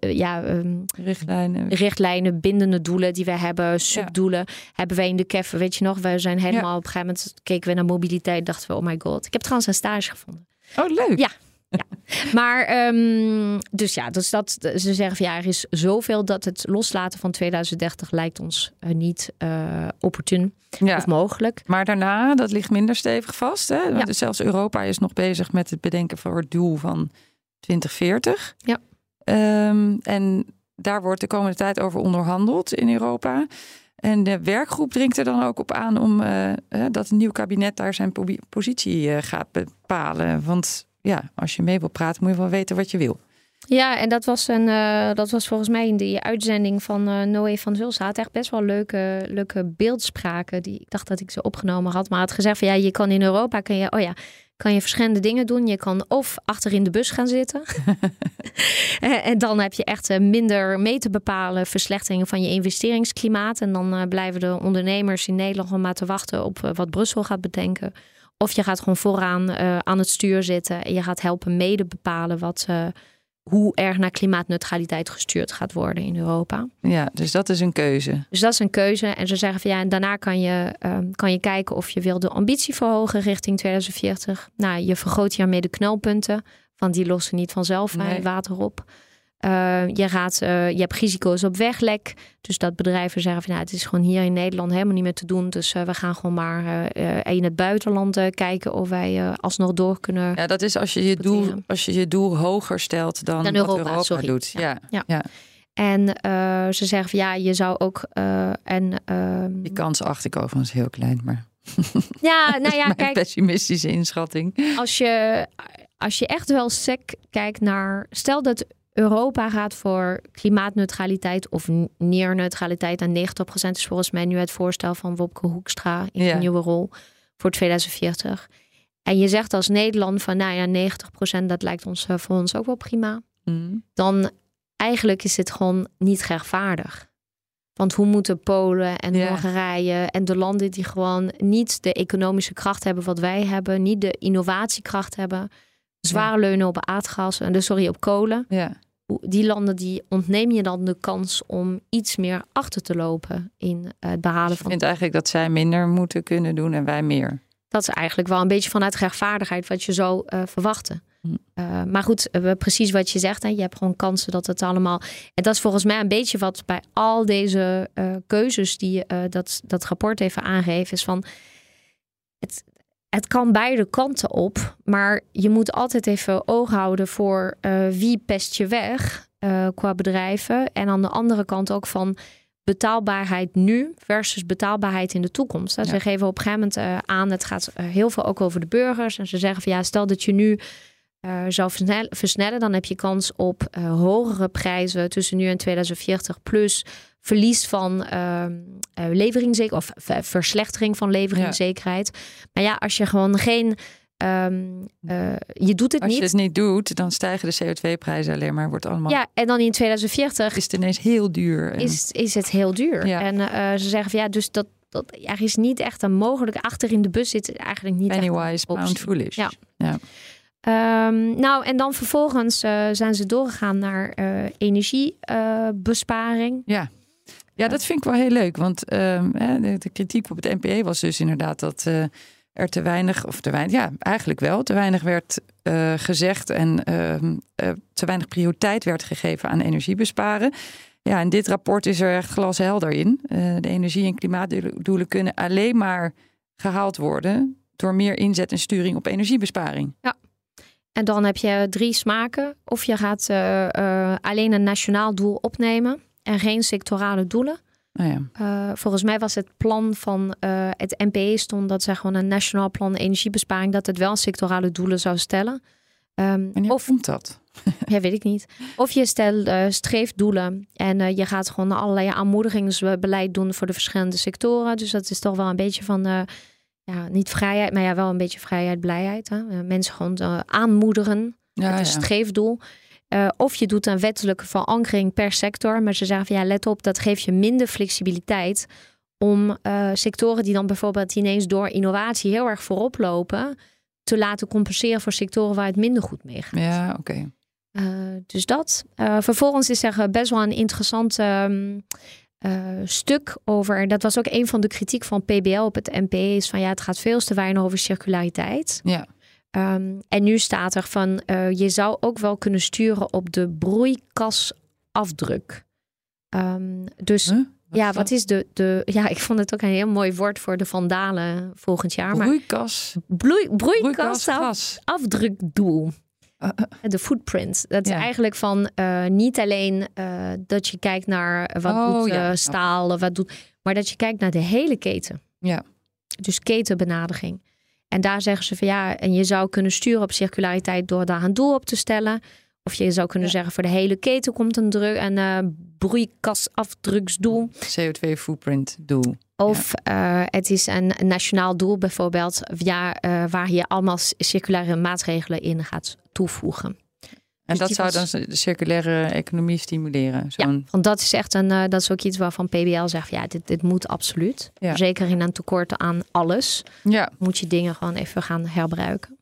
ja, um, richtlijnen. richtlijnen, bindende doelen die we hebben, subdoelen, hebben wij in de KEF. Weet je nog, we zijn helemaal op een gegeven moment keken we naar mobiliteit, dachten we, oh my god. Ik heb trouwens een stage gevonden. Oh, leuk. Ja, ja. Maar um, dus ja, dus dat, ze zeggen van ja, er is zoveel dat het loslaten van 2030 lijkt ons uh, niet uh, opportun ja. of mogelijk. Maar daarna, dat ligt minder stevig vast. Hè? Ja. Dus zelfs Europa is nog bezig met het bedenken van het doel van 2040. Ja. Um, en daar wordt de komende tijd over onderhandeld in Europa. En de werkgroep dringt er dan ook op aan om uh, dat een nieuw kabinet daar zijn positie gaat bepalen. Want ja, als je mee wil praten, moet je wel weten wat je wil. Ja, en dat was, een, uh, dat was volgens mij in die uitzending van uh, Noé van Zulsa. had echt best wel leuke, leuke beeldspraken. Die ik dacht dat ik ze opgenomen had. Maar had gezegd van ja, je kan in Europa, kan je, oh ja, kan je verschillende dingen doen. Je kan of achter in de bus gaan zitten. en dan heb je echt eh, minder mee te bepalen verslechteringen van je investeringsklimaat. En dan blijven de ondernemers in Nederland maar te wachten op wat Brussel gaat bedenken. Of je gaat gewoon vooraan uh, aan het stuur zitten en je gaat helpen mede bepalen wat, uh, hoe erg naar klimaatneutraliteit gestuurd gaat worden in Europa. Ja, dus dat is een keuze. Dus dat is een keuze. En ze zeggen van ja, en daarna kan je, uh, kan je kijken of je wil de ambitie verhogen richting 2040. Nou, je vergroot hiermee de knelpunten, want die lossen niet vanzelf nee. water op. Uh, je, gaat, uh, je hebt risico's op weglek. Dus dat bedrijven zeggen van nou, het is gewoon hier in Nederland helemaal niet meer te doen. Dus uh, we gaan gewoon maar in het buitenland kijken of wij alsnog door kunnen. Ja, dat is als je je, doel, als je, je doel hoger stelt dan, dan Europa, Europa sorry. doet. Ja. ja. ja. En ze zeggen van ja, je zou ook. en, ehm, Die kans acht ik overigens heel klein, maar. Ja, nou ja, kijk. Pessimistische inschatting. Als je, als je echt wel sec kijkt naar. Stel dat Europa gaat voor klimaatneutraliteit of neerneutraliteit. En 90% is volgens mij nu het voorstel van Wopke Hoekstra in ja. een nieuwe rol voor 2040. En je zegt als Nederland van nou ja, 90% dat lijkt ons eh, voor ons ook wel prima. Mm. Dan eigenlijk is het gewoon niet rechtvaardig. Want hoe moeten Polen en Hongarije en de landen die gewoon niet de economische kracht hebben wat wij hebben, niet de innovatiekracht hebben, zwaar leunen op aardgas en dus sorry op kolen. Ja. Die landen die ontneem je dan de kans om iets meer achter te lopen in het behalen dus van. Ik vind eigenlijk dat zij minder moeten kunnen doen en wij meer. Dat is eigenlijk wel een beetje vanuit rechtvaardigheid wat je zou uh, verwachten. Hm. Uh, maar goed, uh, precies wat je zegt. Hè, je hebt gewoon kansen dat het allemaal. En dat is volgens mij een beetje wat bij al deze keuzes die dat, dat rapport even aangeeft. Is van. Het, het kan beide kanten op, maar je moet altijd even oog houden voor uh, wie pest je weg uh, qua bedrijven. En aan de andere kant ook van betaalbaarheid nu versus betaalbaarheid in de toekomst. Ja. Ze geven op een gegeven moment uh, aan, het gaat heel veel ook over de burgers. En ze zeggen van ja, stel dat je nu zou versnellen, dan heb je kans op hogere prijzen tussen nu en 2040 plus verlies van uh, of verslechtering van leveringszekerheid. Maar ja, als je gewoon geen. Um, uh, je doet het als niet. Als je het niet doet, dan stijgen de CO2-prijzen alleen maar. Wordt allemaal. Ja, en dan in 2040 is het ineens heel duur. En... Is, is het heel duur. Ja. En uh, ze zeggen van ja, dus dat, dat er is niet echt een mogelijke achter in de bus zit eigenlijk niet. Pennywise, pound foolish. Ja. ja. Um, nou, en dan vervolgens uh, zijn ze doorgegaan naar energiebesparing. ja. Ja, dat vind ik wel heel leuk. Want ehm, de, de, kritiek op het NPE was dus inderdaad dat uh, er te weinig, of te weinig, ja, eigenlijk wel, te weinig werd uh, gezegd en uh, te weinig prioriteit werd gegeven aan energiebesparen. Ja, en dit rapport is er echt glashelder in. De energie- en klimaatdoelen kunnen alleen maar gehaald worden door meer inzet en sturing op energiebesparing. Ja. En dan heb je drie smaken. Of je gaat alleen een nationaal doel opnemen en geen sectorale doelen. Oh ja. Uh, volgens mij was het plan van het NPE stond dat ze gewoon een nationaal plan energiebesparing, dat het wel sectorale doelen zou stellen. Um, en of komt dat? ja, weet ik niet. Of je stelt uh, streeft doelen en je gaat gewoon allerlei aanmoedigingsbeleid doen voor de verschillende sectoren. Dus dat is toch wel een beetje van, ja, niet vrijheid, maar ja, wel een beetje vrijheid, blijheid. Hè? mensen gewoon aanmoedigen. Ja, het is een streefdoel. Of je doet een wettelijke verankering per sector. Maar ze zeggen van ja, let op, dat geeft je minder flexibiliteit om sectoren die dan bijvoorbeeld ineens door innovatie heel erg voorop lopen te laten compenseren voor sectoren waar het minder goed mee gaat. Ja, oké. Uh, dus dat. Vervolgens is er best wel een interessant um, uh, stuk over. Dat was ook een van de kritiek van PBL op het NP. Is van ja, het gaat veel te weinig over circulariteit. Ja. Um, en nu staat er van je zou ook wel kunnen sturen op de broeikasafdruk. Um, dus huh? Wat ja, is wat is de, de. Ja, ik vond het ook een heel mooi woord voor de vandalen volgend jaar. Maar Broeikas. broeikasafdrukdoel. Uh, uh, De footprint. Dat is Ja. eigenlijk van eh, niet alleen eh, dat je kijkt naar wat Oh, doet ja. eh, staal, wat doet, maar dat je kijkt naar de hele keten. Ja. Dus ketenbenadering. En daar zeggen ze van ja, en je zou kunnen sturen op circulariteit door daar een doel op te stellen. Of je zou kunnen Ja. zeggen voor de hele keten komt een, druk, een eh, broeikasafdruksdoel. CO2 footprint doel. Of eh, het is een nationaal doel bijvoorbeeld ja, eh, waar je allemaal circulaire maatregelen in gaat toevoegen. En Dus dat zou was- dan de circulaire economie stimuleren. Zo'n Want dat is echt een, eh, dat is ook iets waarvan PBL zegt, ja, dit, dit moet absoluut. Ja. Zeker in een tekort aan alles ja. moet je dingen gewoon even gaan herbruiken.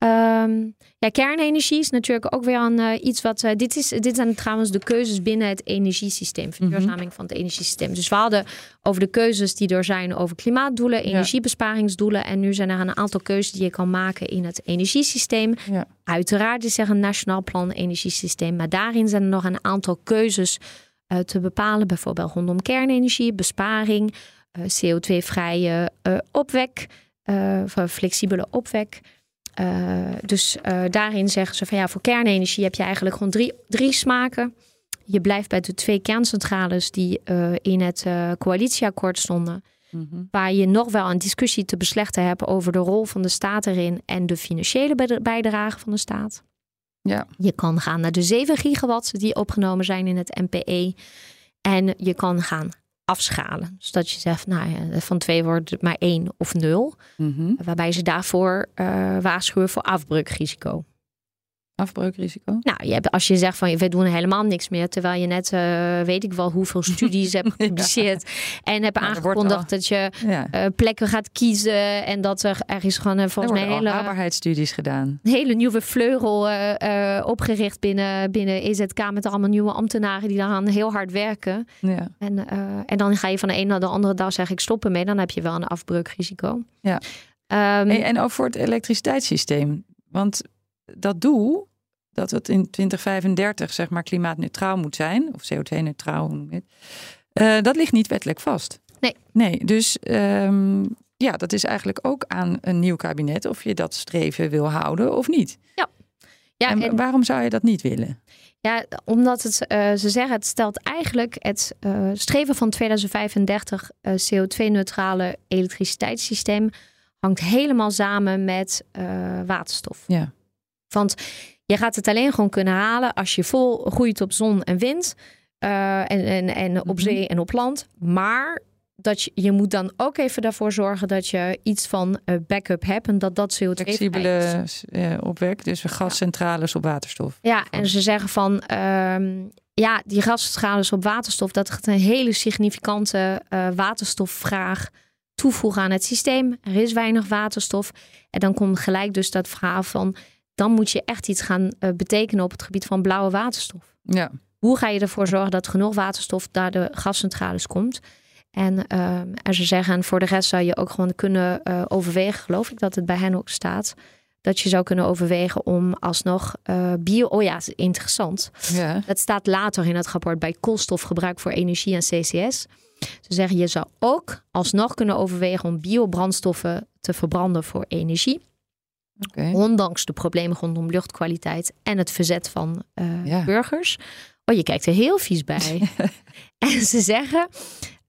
Ehm, ja, kernenergie is natuurlijk ook weer een, eh, iets wat. eh, dit, is, dit zijn trouwens de keuzes binnen het energiesysteem, verduurzaming van het energiesysteem. Dus we hadden over de keuzes die er zijn over klimaatdoelen, energiebesparingsdoelen. En nu zijn er een aantal keuzes die je kan maken in het energiesysteem. Ja. Uiteraard is er een nationaal plan energiesysteem, maar daarin zijn er nog een aantal keuzes eh, te bepalen, bijvoorbeeld rondom kernenergie, besparing, eh, CO2-vrije eh, opwek, flexibele opwek. Eh, dus eh, daarin zeggen ze van ja, voor kernenergie heb je eigenlijk gewoon drie, drie smaken. Je blijft bij de twee kerncentrales die eh, in het coalitieakkoord stonden. Mhm. Waar je nog wel een discussie te beslechten hebt over de rol van de staat erin en de financiële bij- bijdrage van de staat. Ja. Je kan gaan naar de 7 gigawatt die opgenomen zijn in het NPE. En je kan gaan afschalen. Dus dat je zegt, nou ja, van twee wordt het maar één of nul. Mhm. Waarbij ze daarvoor eh, waarschuwen voor afbreukrisico. Afbreukrisico. Nou, je hebt, als je zegt van we doen helemaal niks meer, terwijl je net eh, weet ik wel hoeveel studies hebt gepubliceerd en hebt Nou, aangekondigd dat je Ja. eh, plekken gaat kiezen en dat er, er is gewoon Er volgens mij hele, haalbaarheidsstudies gedaan. hele nieuwe vleugel opgericht binnen, binnen EZK met allemaal nieuwe ambtenaren die daaraan heel hard werken. Ja. En, en dan ga je van de een naar de andere dag zeg ik stoppen mee, dan heb je wel een afbreukrisico. Ja. Ehm, Hey, en ook voor het elektriciteitssysteem. Want dat doel, dat het in 2035 zeg maar klimaatneutraal moet zijn, of CO2-neutraal, hoe noem je het, eh, dat ligt niet wettelijk vast. Nee. Nee, dus ehm, ja, dat is eigenlijk ook aan een nieuw kabinet of je dat streven wil houden of niet. ja, en, en- waarom zou je dat niet willen? Ja, omdat het, eh, ze zeggen het stelt eigenlijk het eh, streven van 2035 eh, CO2-neutrale elektriciteitssysteem hangt helemaal samen met waterstof. Ja. Want je gaat het alleen gewoon kunnen halen als je vol groeit op zon en wind eh, en, en, en op Mhm. zee en op land. Maar dat je, je moet dan ook even daarvoor zorgen dat je iets van eh, backup hebt en dat dat CO2 Flexibele eh, opwek, dus gascentrales op waterstof. ja, en ze zeggen van ehm, ja, die gascentrales op waterstof, dat gaat een hele significante waterstofvraag toevoegen aan het systeem. Er is weinig waterstof. En dan komt gelijk dus dat verhaal van dan moet je echt iets gaan eh, betekenen op het gebied van blauwe waterstof. Ja, Hoe ga je ervoor zorgen dat genoeg waterstof naar de gascentrales komt? En, en ze zeggen, en voor de rest zou je ook gewoon kunnen eh, overwegen, geloof ik dat het bij hen ook staat, dat je zou kunnen overwegen om alsnog uh, bio. Oh ja, interessant. Ja. Dat staat later in het rapport bij koolstofgebruik voor energie en CCS. Ze zeggen je zou ook alsnog kunnen overwegen om biobrandstoffen te verbranden voor energie. Okay. Ondanks de problemen rondom luchtkwaliteit en het verzet van uh, Ja. burgers. Oh, je kijkt er heel vies bij. en ze zeggen,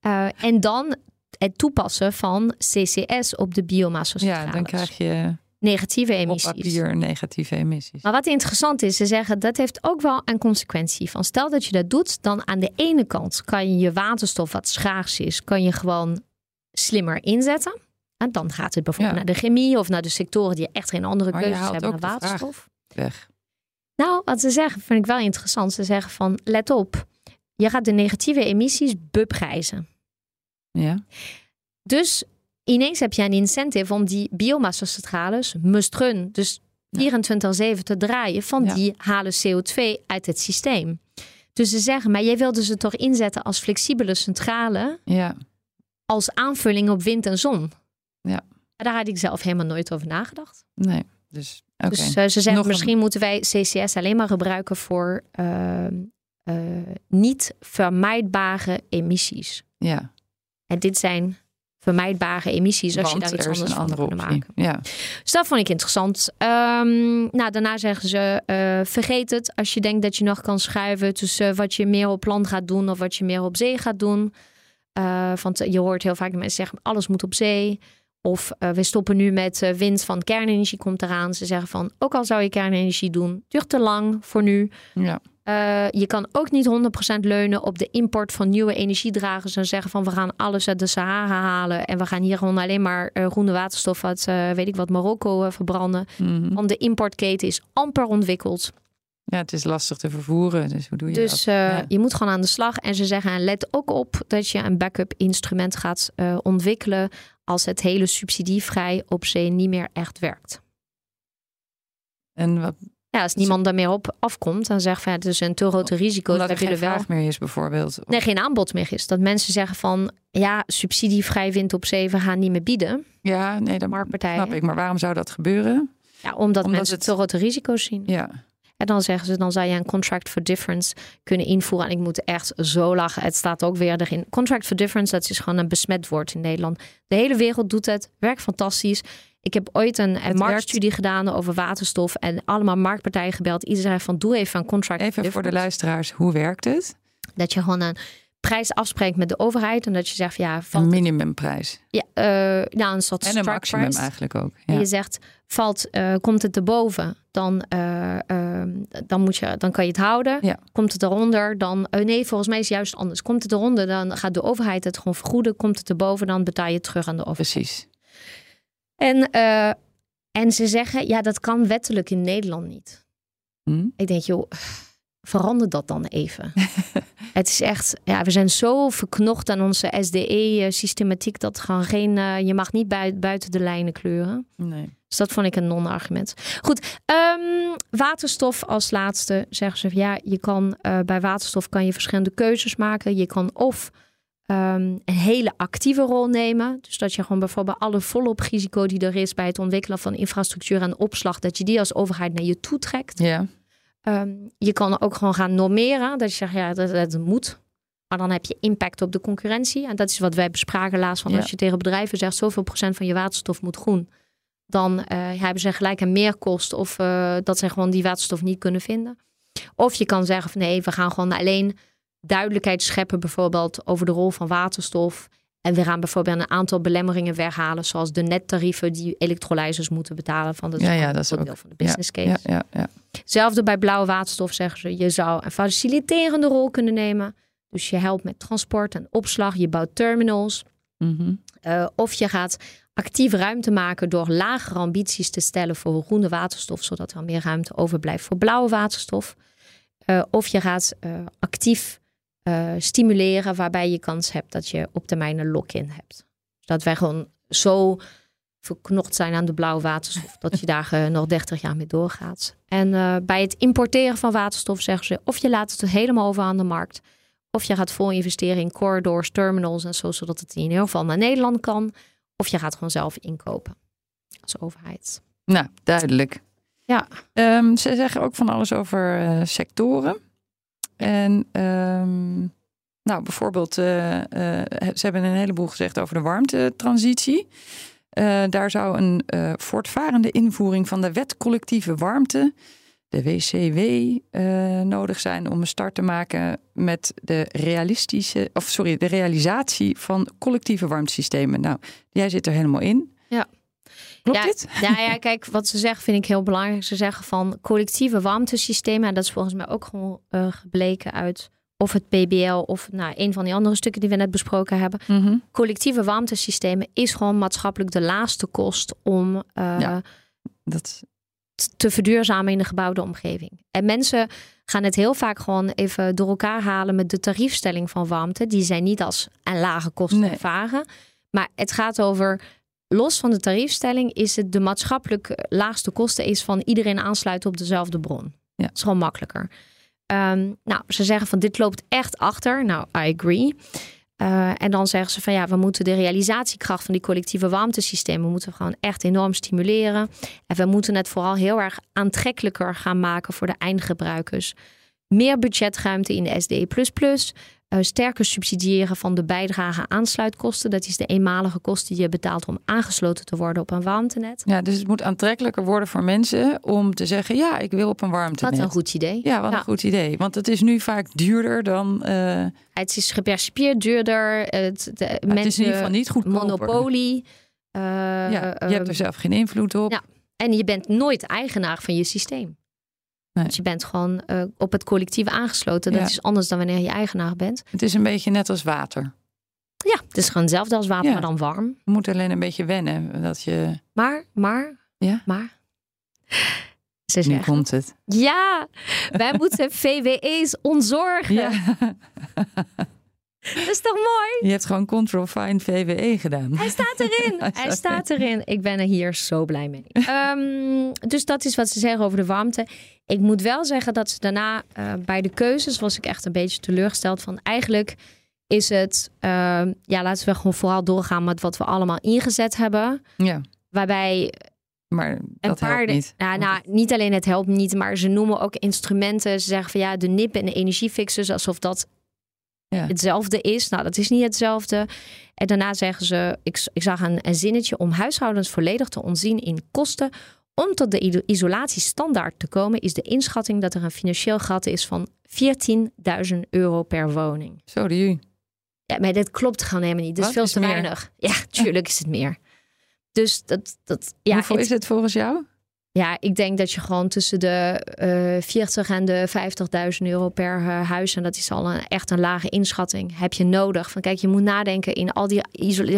uh, en dan het toepassen van CCS op de biomassa. Ja, dan krijg je negatieve op emissies. papier negatieve emissies. Maar wat interessant is, ze zeggen dat heeft ook wel een consequentie. Van stel dat je dat doet, dan aan de ene kant kan je je waterstof wat schaars is, kan je gewoon slimmer inzetten. En dan gaat het bijvoorbeeld Ja. naar de chemie of naar de sectoren die echt geen andere keuzes hebben naar waterstof. Weg. Nou, wat ze zeggen vind ik wel interessant. Ze zeggen van let op, je gaat de negatieve emissies beprijzen. Ja. Dus ineens heb je een incentive om die biomassa-centrales must run. Dus 24-7 te draaien, van Ja. die halen CO2 uit het systeem. Dus ze zeggen, maar jij wilde ze toch inzetten als flexibele centrale, Ja. als aanvulling op wind en zon? Ja. Daar had ik zelf helemaal nooit over nagedacht. Nee. Dus. Dus eh, ze zeggen, Nog een- misschien moeten wij CCS alleen maar gebruiken voor eh, eh, niet vermijdbare emissies. ja. En dit zijn vermijdbare emissies als Want je daar iets er anders van maken. Ja. Dus dat vond ik interessant. Ehm, nou, daarna zeggen ze: eh, vergeet het als je denkt dat je nog kan schuiven tussen wat je meer op land gaat doen of wat je meer op zee gaat doen. Want je hoort heel vaak dat mensen zeggen: alles moet op zee. Of eh, we stoppen nu met eh, wind van kernenergie komt eraan. Ze zeggen van ook al zou je kernenergie doen, duurt te lang voor nu. Ja. Eh, je kan ook niet 100% leunen op de import van nieuwe energiedragers en zeggen van we gaan alles uit de Sahara halen en we gaan hier gewoon alleen maar groene waterstof uit, weet ik wat, Marokko verbranden. Mhm. Want de importketen is amper ontwikkeld. ja, het is lastig te vervoeren. Dus hoe doe je Dus dat? Ja. je moet gewoon aan de slag. En ze zeggen, en let ook op dat je een backup instrument gaat ontwikkelen als het hele subsidievrij op zee niet meer echt werkt. En wat, Ja, als niemand daar meer op afkomt, dan zeggen van ja, het is een te grote risico. omdat dat er we geen wel vraag meer is bijvoorbeeld. Of- nee, geen aanbod meer is. Dat mensen zeggen van ja, subsidievrij wind op zee, we gaan niet meer bieden. Ja, nee, dat snap ik. Maar waarom zou dat gebeuren? Ja, omdat, Omdat mensen het- te grote risico's zien. Ja. En dan zeggen ze, dan zou je een contract for difference kunnen invoeren. En ik moet echt zo lachen. Het staat ook weer erin. Contract for difference, dat is gewoon een besmet woord in Nederland. De hele wereld doet het. Werkt fantastisch. Ik heb ooit een, een marktstudie gedaan over waterstof. En allemaal marktpartijen gebeld. Iedereen zei van, doe even een contract Even voor de luisteraars, hoe werkt het? Dat je gewoon een prijs afspreekt met de overheid. En dat je zegt, van, ja, Een valt, minimumprijs. ja, eh, nou, een soort En een maximum price. eigenlijk ook. En je zegt, valt, eh, komt het erboven, dan, eh, ehm, dan, moet je, dan kan je het houden. Ja. Komt het eronder, dan... nee, volgens mij is het juist anders. Komt het eronder, dan gaat de overheid het gewoon vergoeden. Komt het erboven, dan betaal je het terug aan de overheid. Precies. En, en ze zeggen, ja, dat kan wettelijk in Nederland niet. Hm? Ik denk, joh, verander dat dan even. het is echt, ja, we zijn zo verknocht aan onze SDE-systematiek... dat gewoon geen, eh, je mag niet bui- buiten de lijnen kleuren. Nee. Dus dat vond ik een non-argument. Goed, ehm, waterstof als laatste zeggen ze. Ja, je kan eh, bij waterstof kan je verschillende keuzes maken. Je kan of ehm, een hele actieve rol nemen. Dus dat je gewoon bijvoorbeeld alle volop risico die er is bij het ontwikkelen van infrastructuur en opslag, dat je die als overheid naar je toe trekt. Ja. Ehm, je kan ook gewoon gaan normeren. Dat je zegt, ja, dat, dat moet. Maar dan heb je impact op de concurrentie. En dat is wat wij bespraken laatst. Van Ja. Als je tegen bedrijven zegt, zoveel procent van je waterstof moet groen. Dan eh, hebben ze gelijk een meerkost. Of eh, dat ze gewoon die waterstof niet kunnen vinden. Of je kan zeggen van nee, we gaan gewoon alleen duidelijkheid scheppen. Bijvoorbeeld over de rol van waterstof. En we gaan bijvoorbeeld een aantal belemmeringen weghalen. Zoals de nettarieven die elektrolyzers moeten betalen. Van dat Ja, ja, dat is ook- van de business case. Ja, ja, ja. Hetzelfde bij blauwe waterstof zeggen ze. Je zou een faciliterende rol kunnen nemen. Dus je helpt met transport en opslag. Je bouwt terminals. Mhm. Eh, of je gaat actief ruimte maken door lagere ambities te stellen voor groene waterstof. Zodat er meer ruimte overblijft voor blauwe waterstof. Eh, of je gaat eh, actief eh, stimuleren waarbij je kans hebt dat je op termijn een lock-in hebt. Dus dat wij gewoon zo verknocht zijn aan de blauwe waterstof dat je daar eh, nog 30 jaar mee doorgaat. En eh, bij het importeren van waterstof zeggen ze of je laat het helemaal over aan de markt, of je gaat vol investeren in corridors, terminals en zo, zodat het in ieder geval naar Nederland kan, of je gaat gewoon zelf inkopen als overheid. Nou, duidelijk. Ja. Ehm, ze zeggen ook van alles over sectoren. En um, nou, bijvoorbeeld, uh, uh, ze hebben een heleboel gezegd over de warmtetransitie. daar zou een voortvarende invoering van de wet collectieve warmte de WCW uh, nodig zijn om een start te maken met de realistische, of sorry, de realisatie van collectieve warmtesystemen. Nou, jij zit er helemaal in. Ja. Klopt ja, dit? Ja, ja, kijk, wat ze zeggen vind ik heel belangrijk. Ze zeggen van collectieve warmtesystemen, en dat is volgens mij ook gewoon uh, gebleken uit of het PBL of nou, een van die andere stukken die we net besproken hebben. Mm -hmm. Collectieve warmtesystemen is gewoon maatschappelijk de laatste kost om uh, ja, dat te verduurzamen in de gebouwde omgeving. En mensen gaan het heel vaak gewoon even door elkaar halen met de tariefstelling van warmte. Die zijn niet als een lage kosten Nee. ervaren. Maar het gaat over, los van de tariefstelling, is het de maatschappelijk laagste kosten is van iedereen aansluiten op dezelfde bron. Ja. Dat is gewoon makkelijker. Ehm, nou, ze zeggen van dit loopt echt achter. Nou, I agree. Uh, en dan zeggen ze van ja, we moeten de realisatiekracht van die collectieve warmtesystemen moeten we gewoon echt enorm stimuleren. En we moeten het vooral heel erg aantrekkelijker gaan maken voor de eindgebruikers. Meer budgetruimte in de SDE++. Uh, sterker subsidiëren van de bijdrage aansluitkosten. Dat is de eenmalige kosten die je betaalt om aangesloten te worden op een warmtenet. Ja, dus het moet aantrekkelijker worden voor mensen om te zeggen: ja, ik wil op een warmtenet. Wat een goed idee. Ja, wat Ja. een goed idee. Want het is nu vaak duurder dan. eh, Het is gepercipieerd duurder. Het, de, het mensen, is in ieder geval niet goed. monopolie. Uh, Ja, je hebt er zelf geen invloed op. Ja. En je bent nooit eigenaar van je systeem. Nee. Dus je bent gewoon eh, op het collectief aangesloten. Dat Ja. is anders dan wanneer je eigenaar bent. Het is een beetje net als water. Ja, het is gewoon hetzelfde als water, Ja. maar dan warm. Je moet alleen een beetje wennen. Dat je. Maar, maar, Ja? maar. Ze Nu komt het. ja, wij moeten VWE's ontzorgen. Ja. Dat is toch mooi? Je hebt gewoon Control Find VWE gedaan. Hij staat erin. Hij Hij staat erin. Ik ben er hier zo blij mee. Ehm, dus dat is wat ze zeggen over de warmte. Ik moet wel zeggen dat ze daarna eh, bij de keuzes was ik echt een beetje teleurgesteld. Van eigenlijk is het, ehm, ja, laten we gewoon vooral doorgaan met wat we allemaal ingezet hebben. Ja, Waarbij maar dat paar. helpt niet. Nou, nou, niet alleen het helpt niet, maar ze noemen ook instrumenten. Ze zeggen van ja, de NIP en de energiefixers, alsof dat Ja. hetzelfde is. Nou, dat is niet hetzelfde. En daarna zeggen ze, ik, ik zag een, een zinnetje om huishoudens volledig te ontzien in kosten. Om tot de iso- isolatiestandaard te komen, is de inschatting dat er een financieel gat is van 14.000 euro per woning. Zo, ju. Ja, maar dat klopt gewoon helemaal niet. Dat is veel te weinig. Ja, tuurlijk is het meer. Dus dat, dat ja, Hoeveel het- is het volgens jou? Ja, ik denk dat je gewoon tussen de eh 40 en de 50.000 euro per eh, huis, en dat is al een, echt een lage inschatting, heb je nodig. Van kijk, je moet nadenken in al die,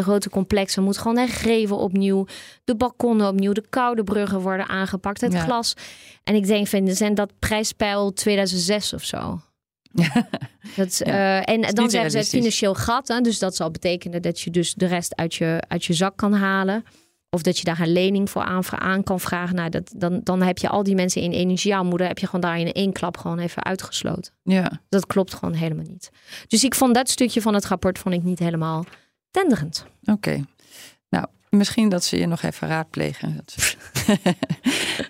grote complexen. moet gewoon de greven opnieuw, de balkonnen opnieuw, de koude bruggen worden aangepakt, het Ja. glas. En ik denk, van, zijn dat prijspeil 2006 of zo? Dat, Ja, eh, en dan zeggen ze het financieel gat. Hè, dus dat zal betekenen dat je dus de rest uit je, uit je zak kan halen. Of dat je daar een lening voor aan, aan kan vragen. Nou, dat, dan, dan heb je al die mensen in energiearmoede... heb je gewoon daar in één klap gewoon even uitgesloten. Ja, Dat klopt gewoon helemaal niet. Dus ik vond dat stukje van het rapport vond ik niet helemaal tenderend. oké. Nou, misschien dat ze je nog even raadplegen. Is-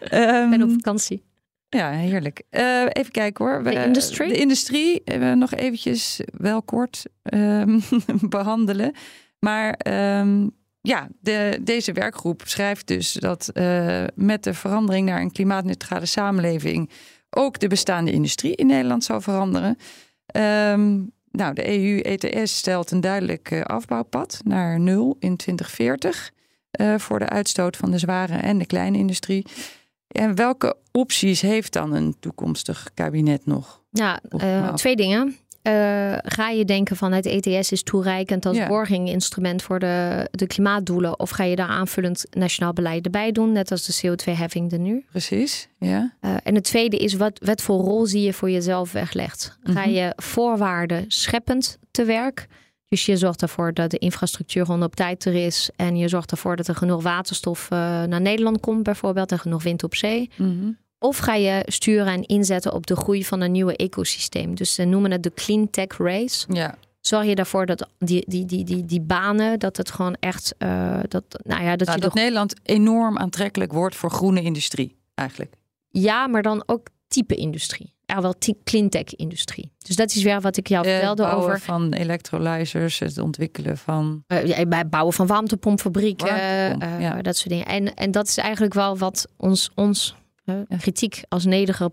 Ehm, Ik ben op vakantie. Ja, heerlijk. Eh, even kijken hoor. We- De industrie? De industrie we nog eventjes wel kort ehm, behandelen. Maar ehm, ja, de, deze werkgroep schrijft dus dat eh, met de verandering naar een klimaatneutrale samenleving ook de bestaande industrie in Nederland zal veranderen. Ehm, nou, de EU-ETS stelt een duidelijk eh, afbouwpad naar nul in 2040 eh, voor de uitstoot van de zware en de kleine industrie. En welke opties heeft dan een toekomstig kabinet nog? Ja, af. twee dingen. Eh, ga je denken van het ETS is toereikend als Ja. borginginstrument voor de, de klimaatdoelen? Of ga je daar aanvullend nationaal beleid erbij doen, net als de CO2-heffing er nu? Precies, ja. Eh, en het tweede is, wat, wat voor rol zie je voor jezelf weglegt? Ga Mhm. je voorwaarden scheppend te werk? Dus je zorgt ervoor dat de infrastructuur gewoon op tijd er is. En je zorgt ervoor dat er genoeg waterstof eh, naar Nederland komt, bijvoorbeeld. En genoeg wind op zee. Mhm. Of ga je sturen en inzetten op de groei van een nieuwe ecosysteem. Dus ze noemen het de Clean Tech Race. Ja, zorg je ervoor dat die, die, die, die, die banen, dat het gewoon echt, uh, dat, nou ja, dat, nou, je dat Nederland enorm aantrekkelijk wordt voor groene industrie, eigenlijk. Ja, maar dan ook type industrie. Ja, wel cleantech-industrie. Dus dat is weer wat ik jou vertelde het over. van electrolyzers, het ontwikkelen van. Uh, bij bouwen van warmtepompfabrieken, Warmtepomp, ja. dat soort dingen. En, en dat is eigenlijk wel wat ons, ons kritiek als nederige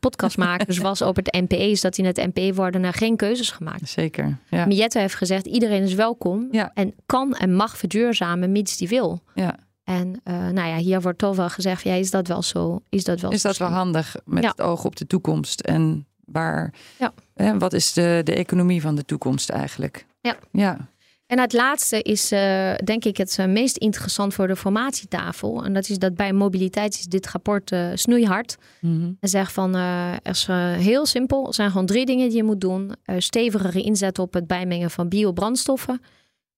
podcastmakers was op het NPE, is dat in het NPE worden er geen keuzes gemaakt. Zeker. Ja. Miette heeft gezegd: iedereen is welkom ja. en kan en mag verduurzamen, mits die wil. Ja. En uh, nou ja, hier wordt toch wel gezegd: ja, is dat wel zo? Is dat wel, is dat wel handig met ja. het oog op de toekomst? En waar, ja. hè, wat is de, de economie van de toekomst eigenlijk? Ja. ja. En het laatste is uh, denk ik het uh, meest interessant voor de formatietafel. En dat is dat bij mobiliteit is dit rapport uh, snoeihard. Mm -hmm. En zegt van, is heel simpel. Er zijn gewoon drie dingen die je moet doen. stevigere inzet op het bijmengen van biobrandstoffen.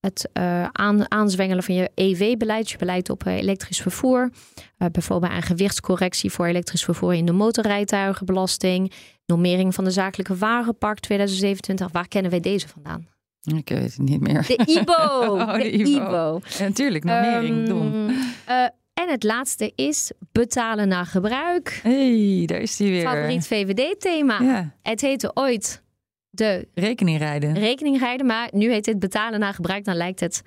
Het aan, aanzwengelen van je EV-beleid, je beleid op elektrisch vervoer. bijvoorbeeld een gewichtscorrectie voor elektrisch vervoer in de motorrijtuigenbelasting. Normering van de zakelijke wagenpark 2027. Waar kennen wij deze vandaan? Ik weet het niet meer. De IBO. Oh, de, de IBO. IBO. Ja, natuurlijk, normering, Um, dom. eh, en het laatste is betalen naar gebruik. hey, daar is die weer. Favoriet VVD-thema. Ja, Het heette ooit de rekening rijden. rekening rijden, maar nu heet het betalen naar gebruik. Dan lijkt het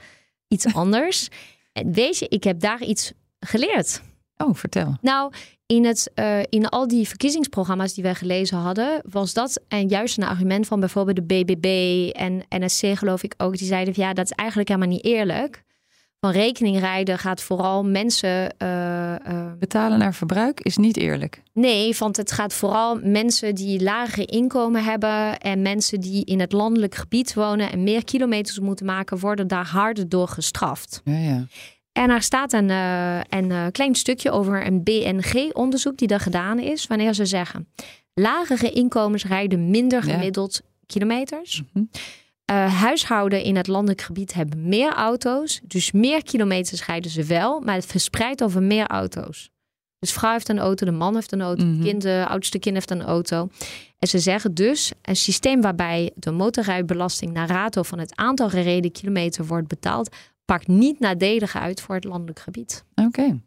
iets anders. en weet je, ik heb daar iets geleerd. Oh, vertel. Nou, in, het, uh, in al die verkiezingsprogramma's die wij gelezen hadden, was dat en juist een argument van bijvoorbeeld de BBB en NSC, geloof ik ook. Die zeiden van ja, dat is eigenlijk helemaal niet eerlijk. Van rekening rijden gaat vooral mensen. Uh, uh, Betalen naar verbruik is niet eerlijk. nee, want het gaat vooral mensen die lagere inkomen hebben en mensen die in het landelijk gebied wonen en meer kilometers moeten maken, worden daar harder door gestraft. Ja, ja. En er staat een, uh, een uh, klein stukje over een BNG-onderzoek die er gedaan is. Wanneer ze zeggen: lagere inkomens rijden minder Ja. gemiddeld kilometers. Uh, huishouden in het landelijk gebied hebben meer auto's. Dus meer kilometers rijden ze wel, maar het verspreidt over meer auto's. Dus vrouw heeft een auto, de man heeft een auto, Mhm. kind, de oudste kind heeft een auto. En ze zeggen dus een systeem waarbij de motorrijbelasting naar rato van het aantal gereden kilometer wordt betaald, pakt niet nadelig uit voor het landelijk gebied. Oké,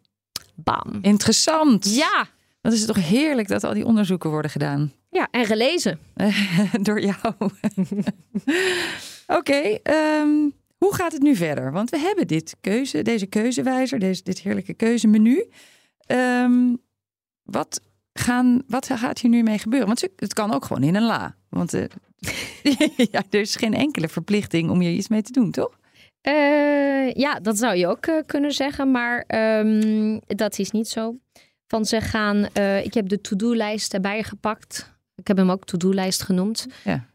Bam. interessant. Ja, Dat is toch heerlijk dat al die onderzoeken worden gedaan. ja en gelezen. Door jou. Oké, ehm, hoe gaat het nu verder? Want we hebben dit keuze, deze keuzewijzer, deze, dit heerlijke keuzemenu. Ehm, wat, gaan, wat gaat hier nu mee gebeuren? Want het kan ook gewoon in een la. Want eh, ja, er is geen enkele verplichting om hier iets mee te doen, toch? Eh, ja, dat zou je ook eh, kunnen zeggen, maar ehm, dat is niet zo. Van ze gaan, eh, ik heb de to-do-lijst erbij gepakt. Ik heb hem ook to-do-lijst genoemd. Ja.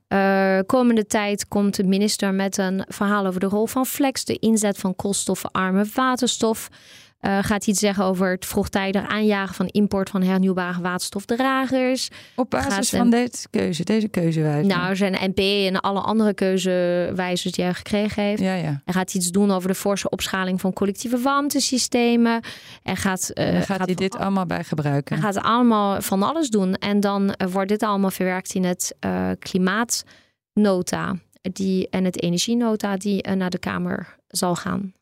Komende tijd komt de minister met een verhaal over de rol van flex, de inzet van koolstofarme waterstof. Eh, gaat iets zeggen over het vroegtijdig aanjagen van import van hernieuwbare waterstofdragers. Op basis Gaat van deze keuze, deze keuzewijzer. Nou, zijn NP en alle andere keuzewijzers die hij gekregen heeft. ja, ja. Hij gaat iets doen over de forse opschaling van collectieve warmtesystemen. En gaat, eh, En dan gaat hij dit al- allemaal bij gebruiken. hij gaat allemaal van alles doen. En dan eh, wordt dit allemaal verwerkt in het klimaatnota die, en het energienota die naar de Kamer zal gaan.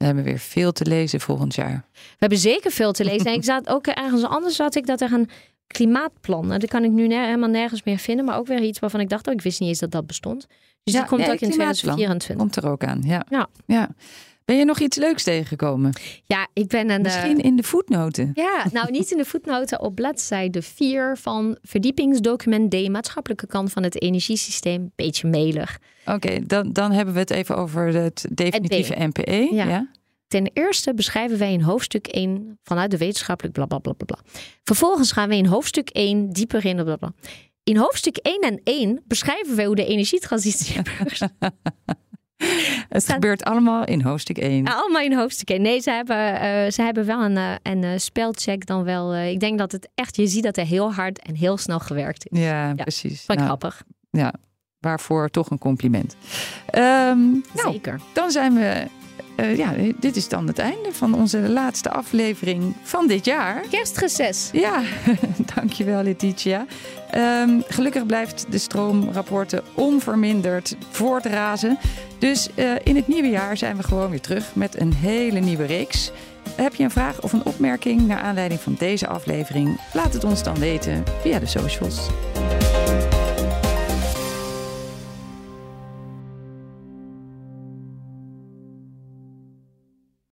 We hebben weer veel te lezen volgend jaar. We hebben zeker veel te lezen. En ik zat ook ergens anders zat ik dat er een klimaatplan. Dat kan ik nu ner- helemaal nergens meer vinden. Maar ook weer iets waarvan ik dacht, oh, ik wist niet eens dat dat bestond. Dus Ja, die komt nee, ook in klimaatplan. 2024. Komt er ook aan, ja. Ja. ja. Ben je nog iets leuks tegengekomen? Ja, ik ben een. eh, Misschien in de voetnoten. Ja, nou niet in de voetnoten op bladzijde 4 van verdiepingsdocument D, maatschappelijke kant van het energiesysteem. Beetje melig. Oké, dan, dan hebben we het even over het definitieve NPE. Ja. Ja. Ten eerste beschrijven wij in hoofdstuk 1 vanuit de wetenschappelijk bla bla bla bla. bla. Vervolgens gaan we in hoofdstuk 1 dieper in de. In hoofdstuk 1 en 1 beschrijven wij hoe de energietransitie. Het Staat- gebeurt allemaal in hoofdstuk 1. Allemaal in hoofdstuk 1. Nee, ze hebben, eh, ze hebben wel een, eh, een eh, spelcheck dan wel. ik denk dat het echt, je ziet dat er heel hard en heel snel gewerkt is. Ja, precies. Vond ik Nou, grappig. ja, waarvoor toch een compliment. Ehm, nou, Zeker. dan zijn we uh, ja, dit is dan het einde van onze laatste aflevering van dit jaar. Kerstreces. Ja, dankjewel Letitia. Um, gelukkig blijft de stroomrapporten onverminderd voortrazen. Dus uh, in het nieuwe jaar zijn we gewoon weer terug met een hele nieuwe reeks. Heb je een vraag of een opmerking naar aanleiding van deze aflevering? Laat het ons dan weten via de socials.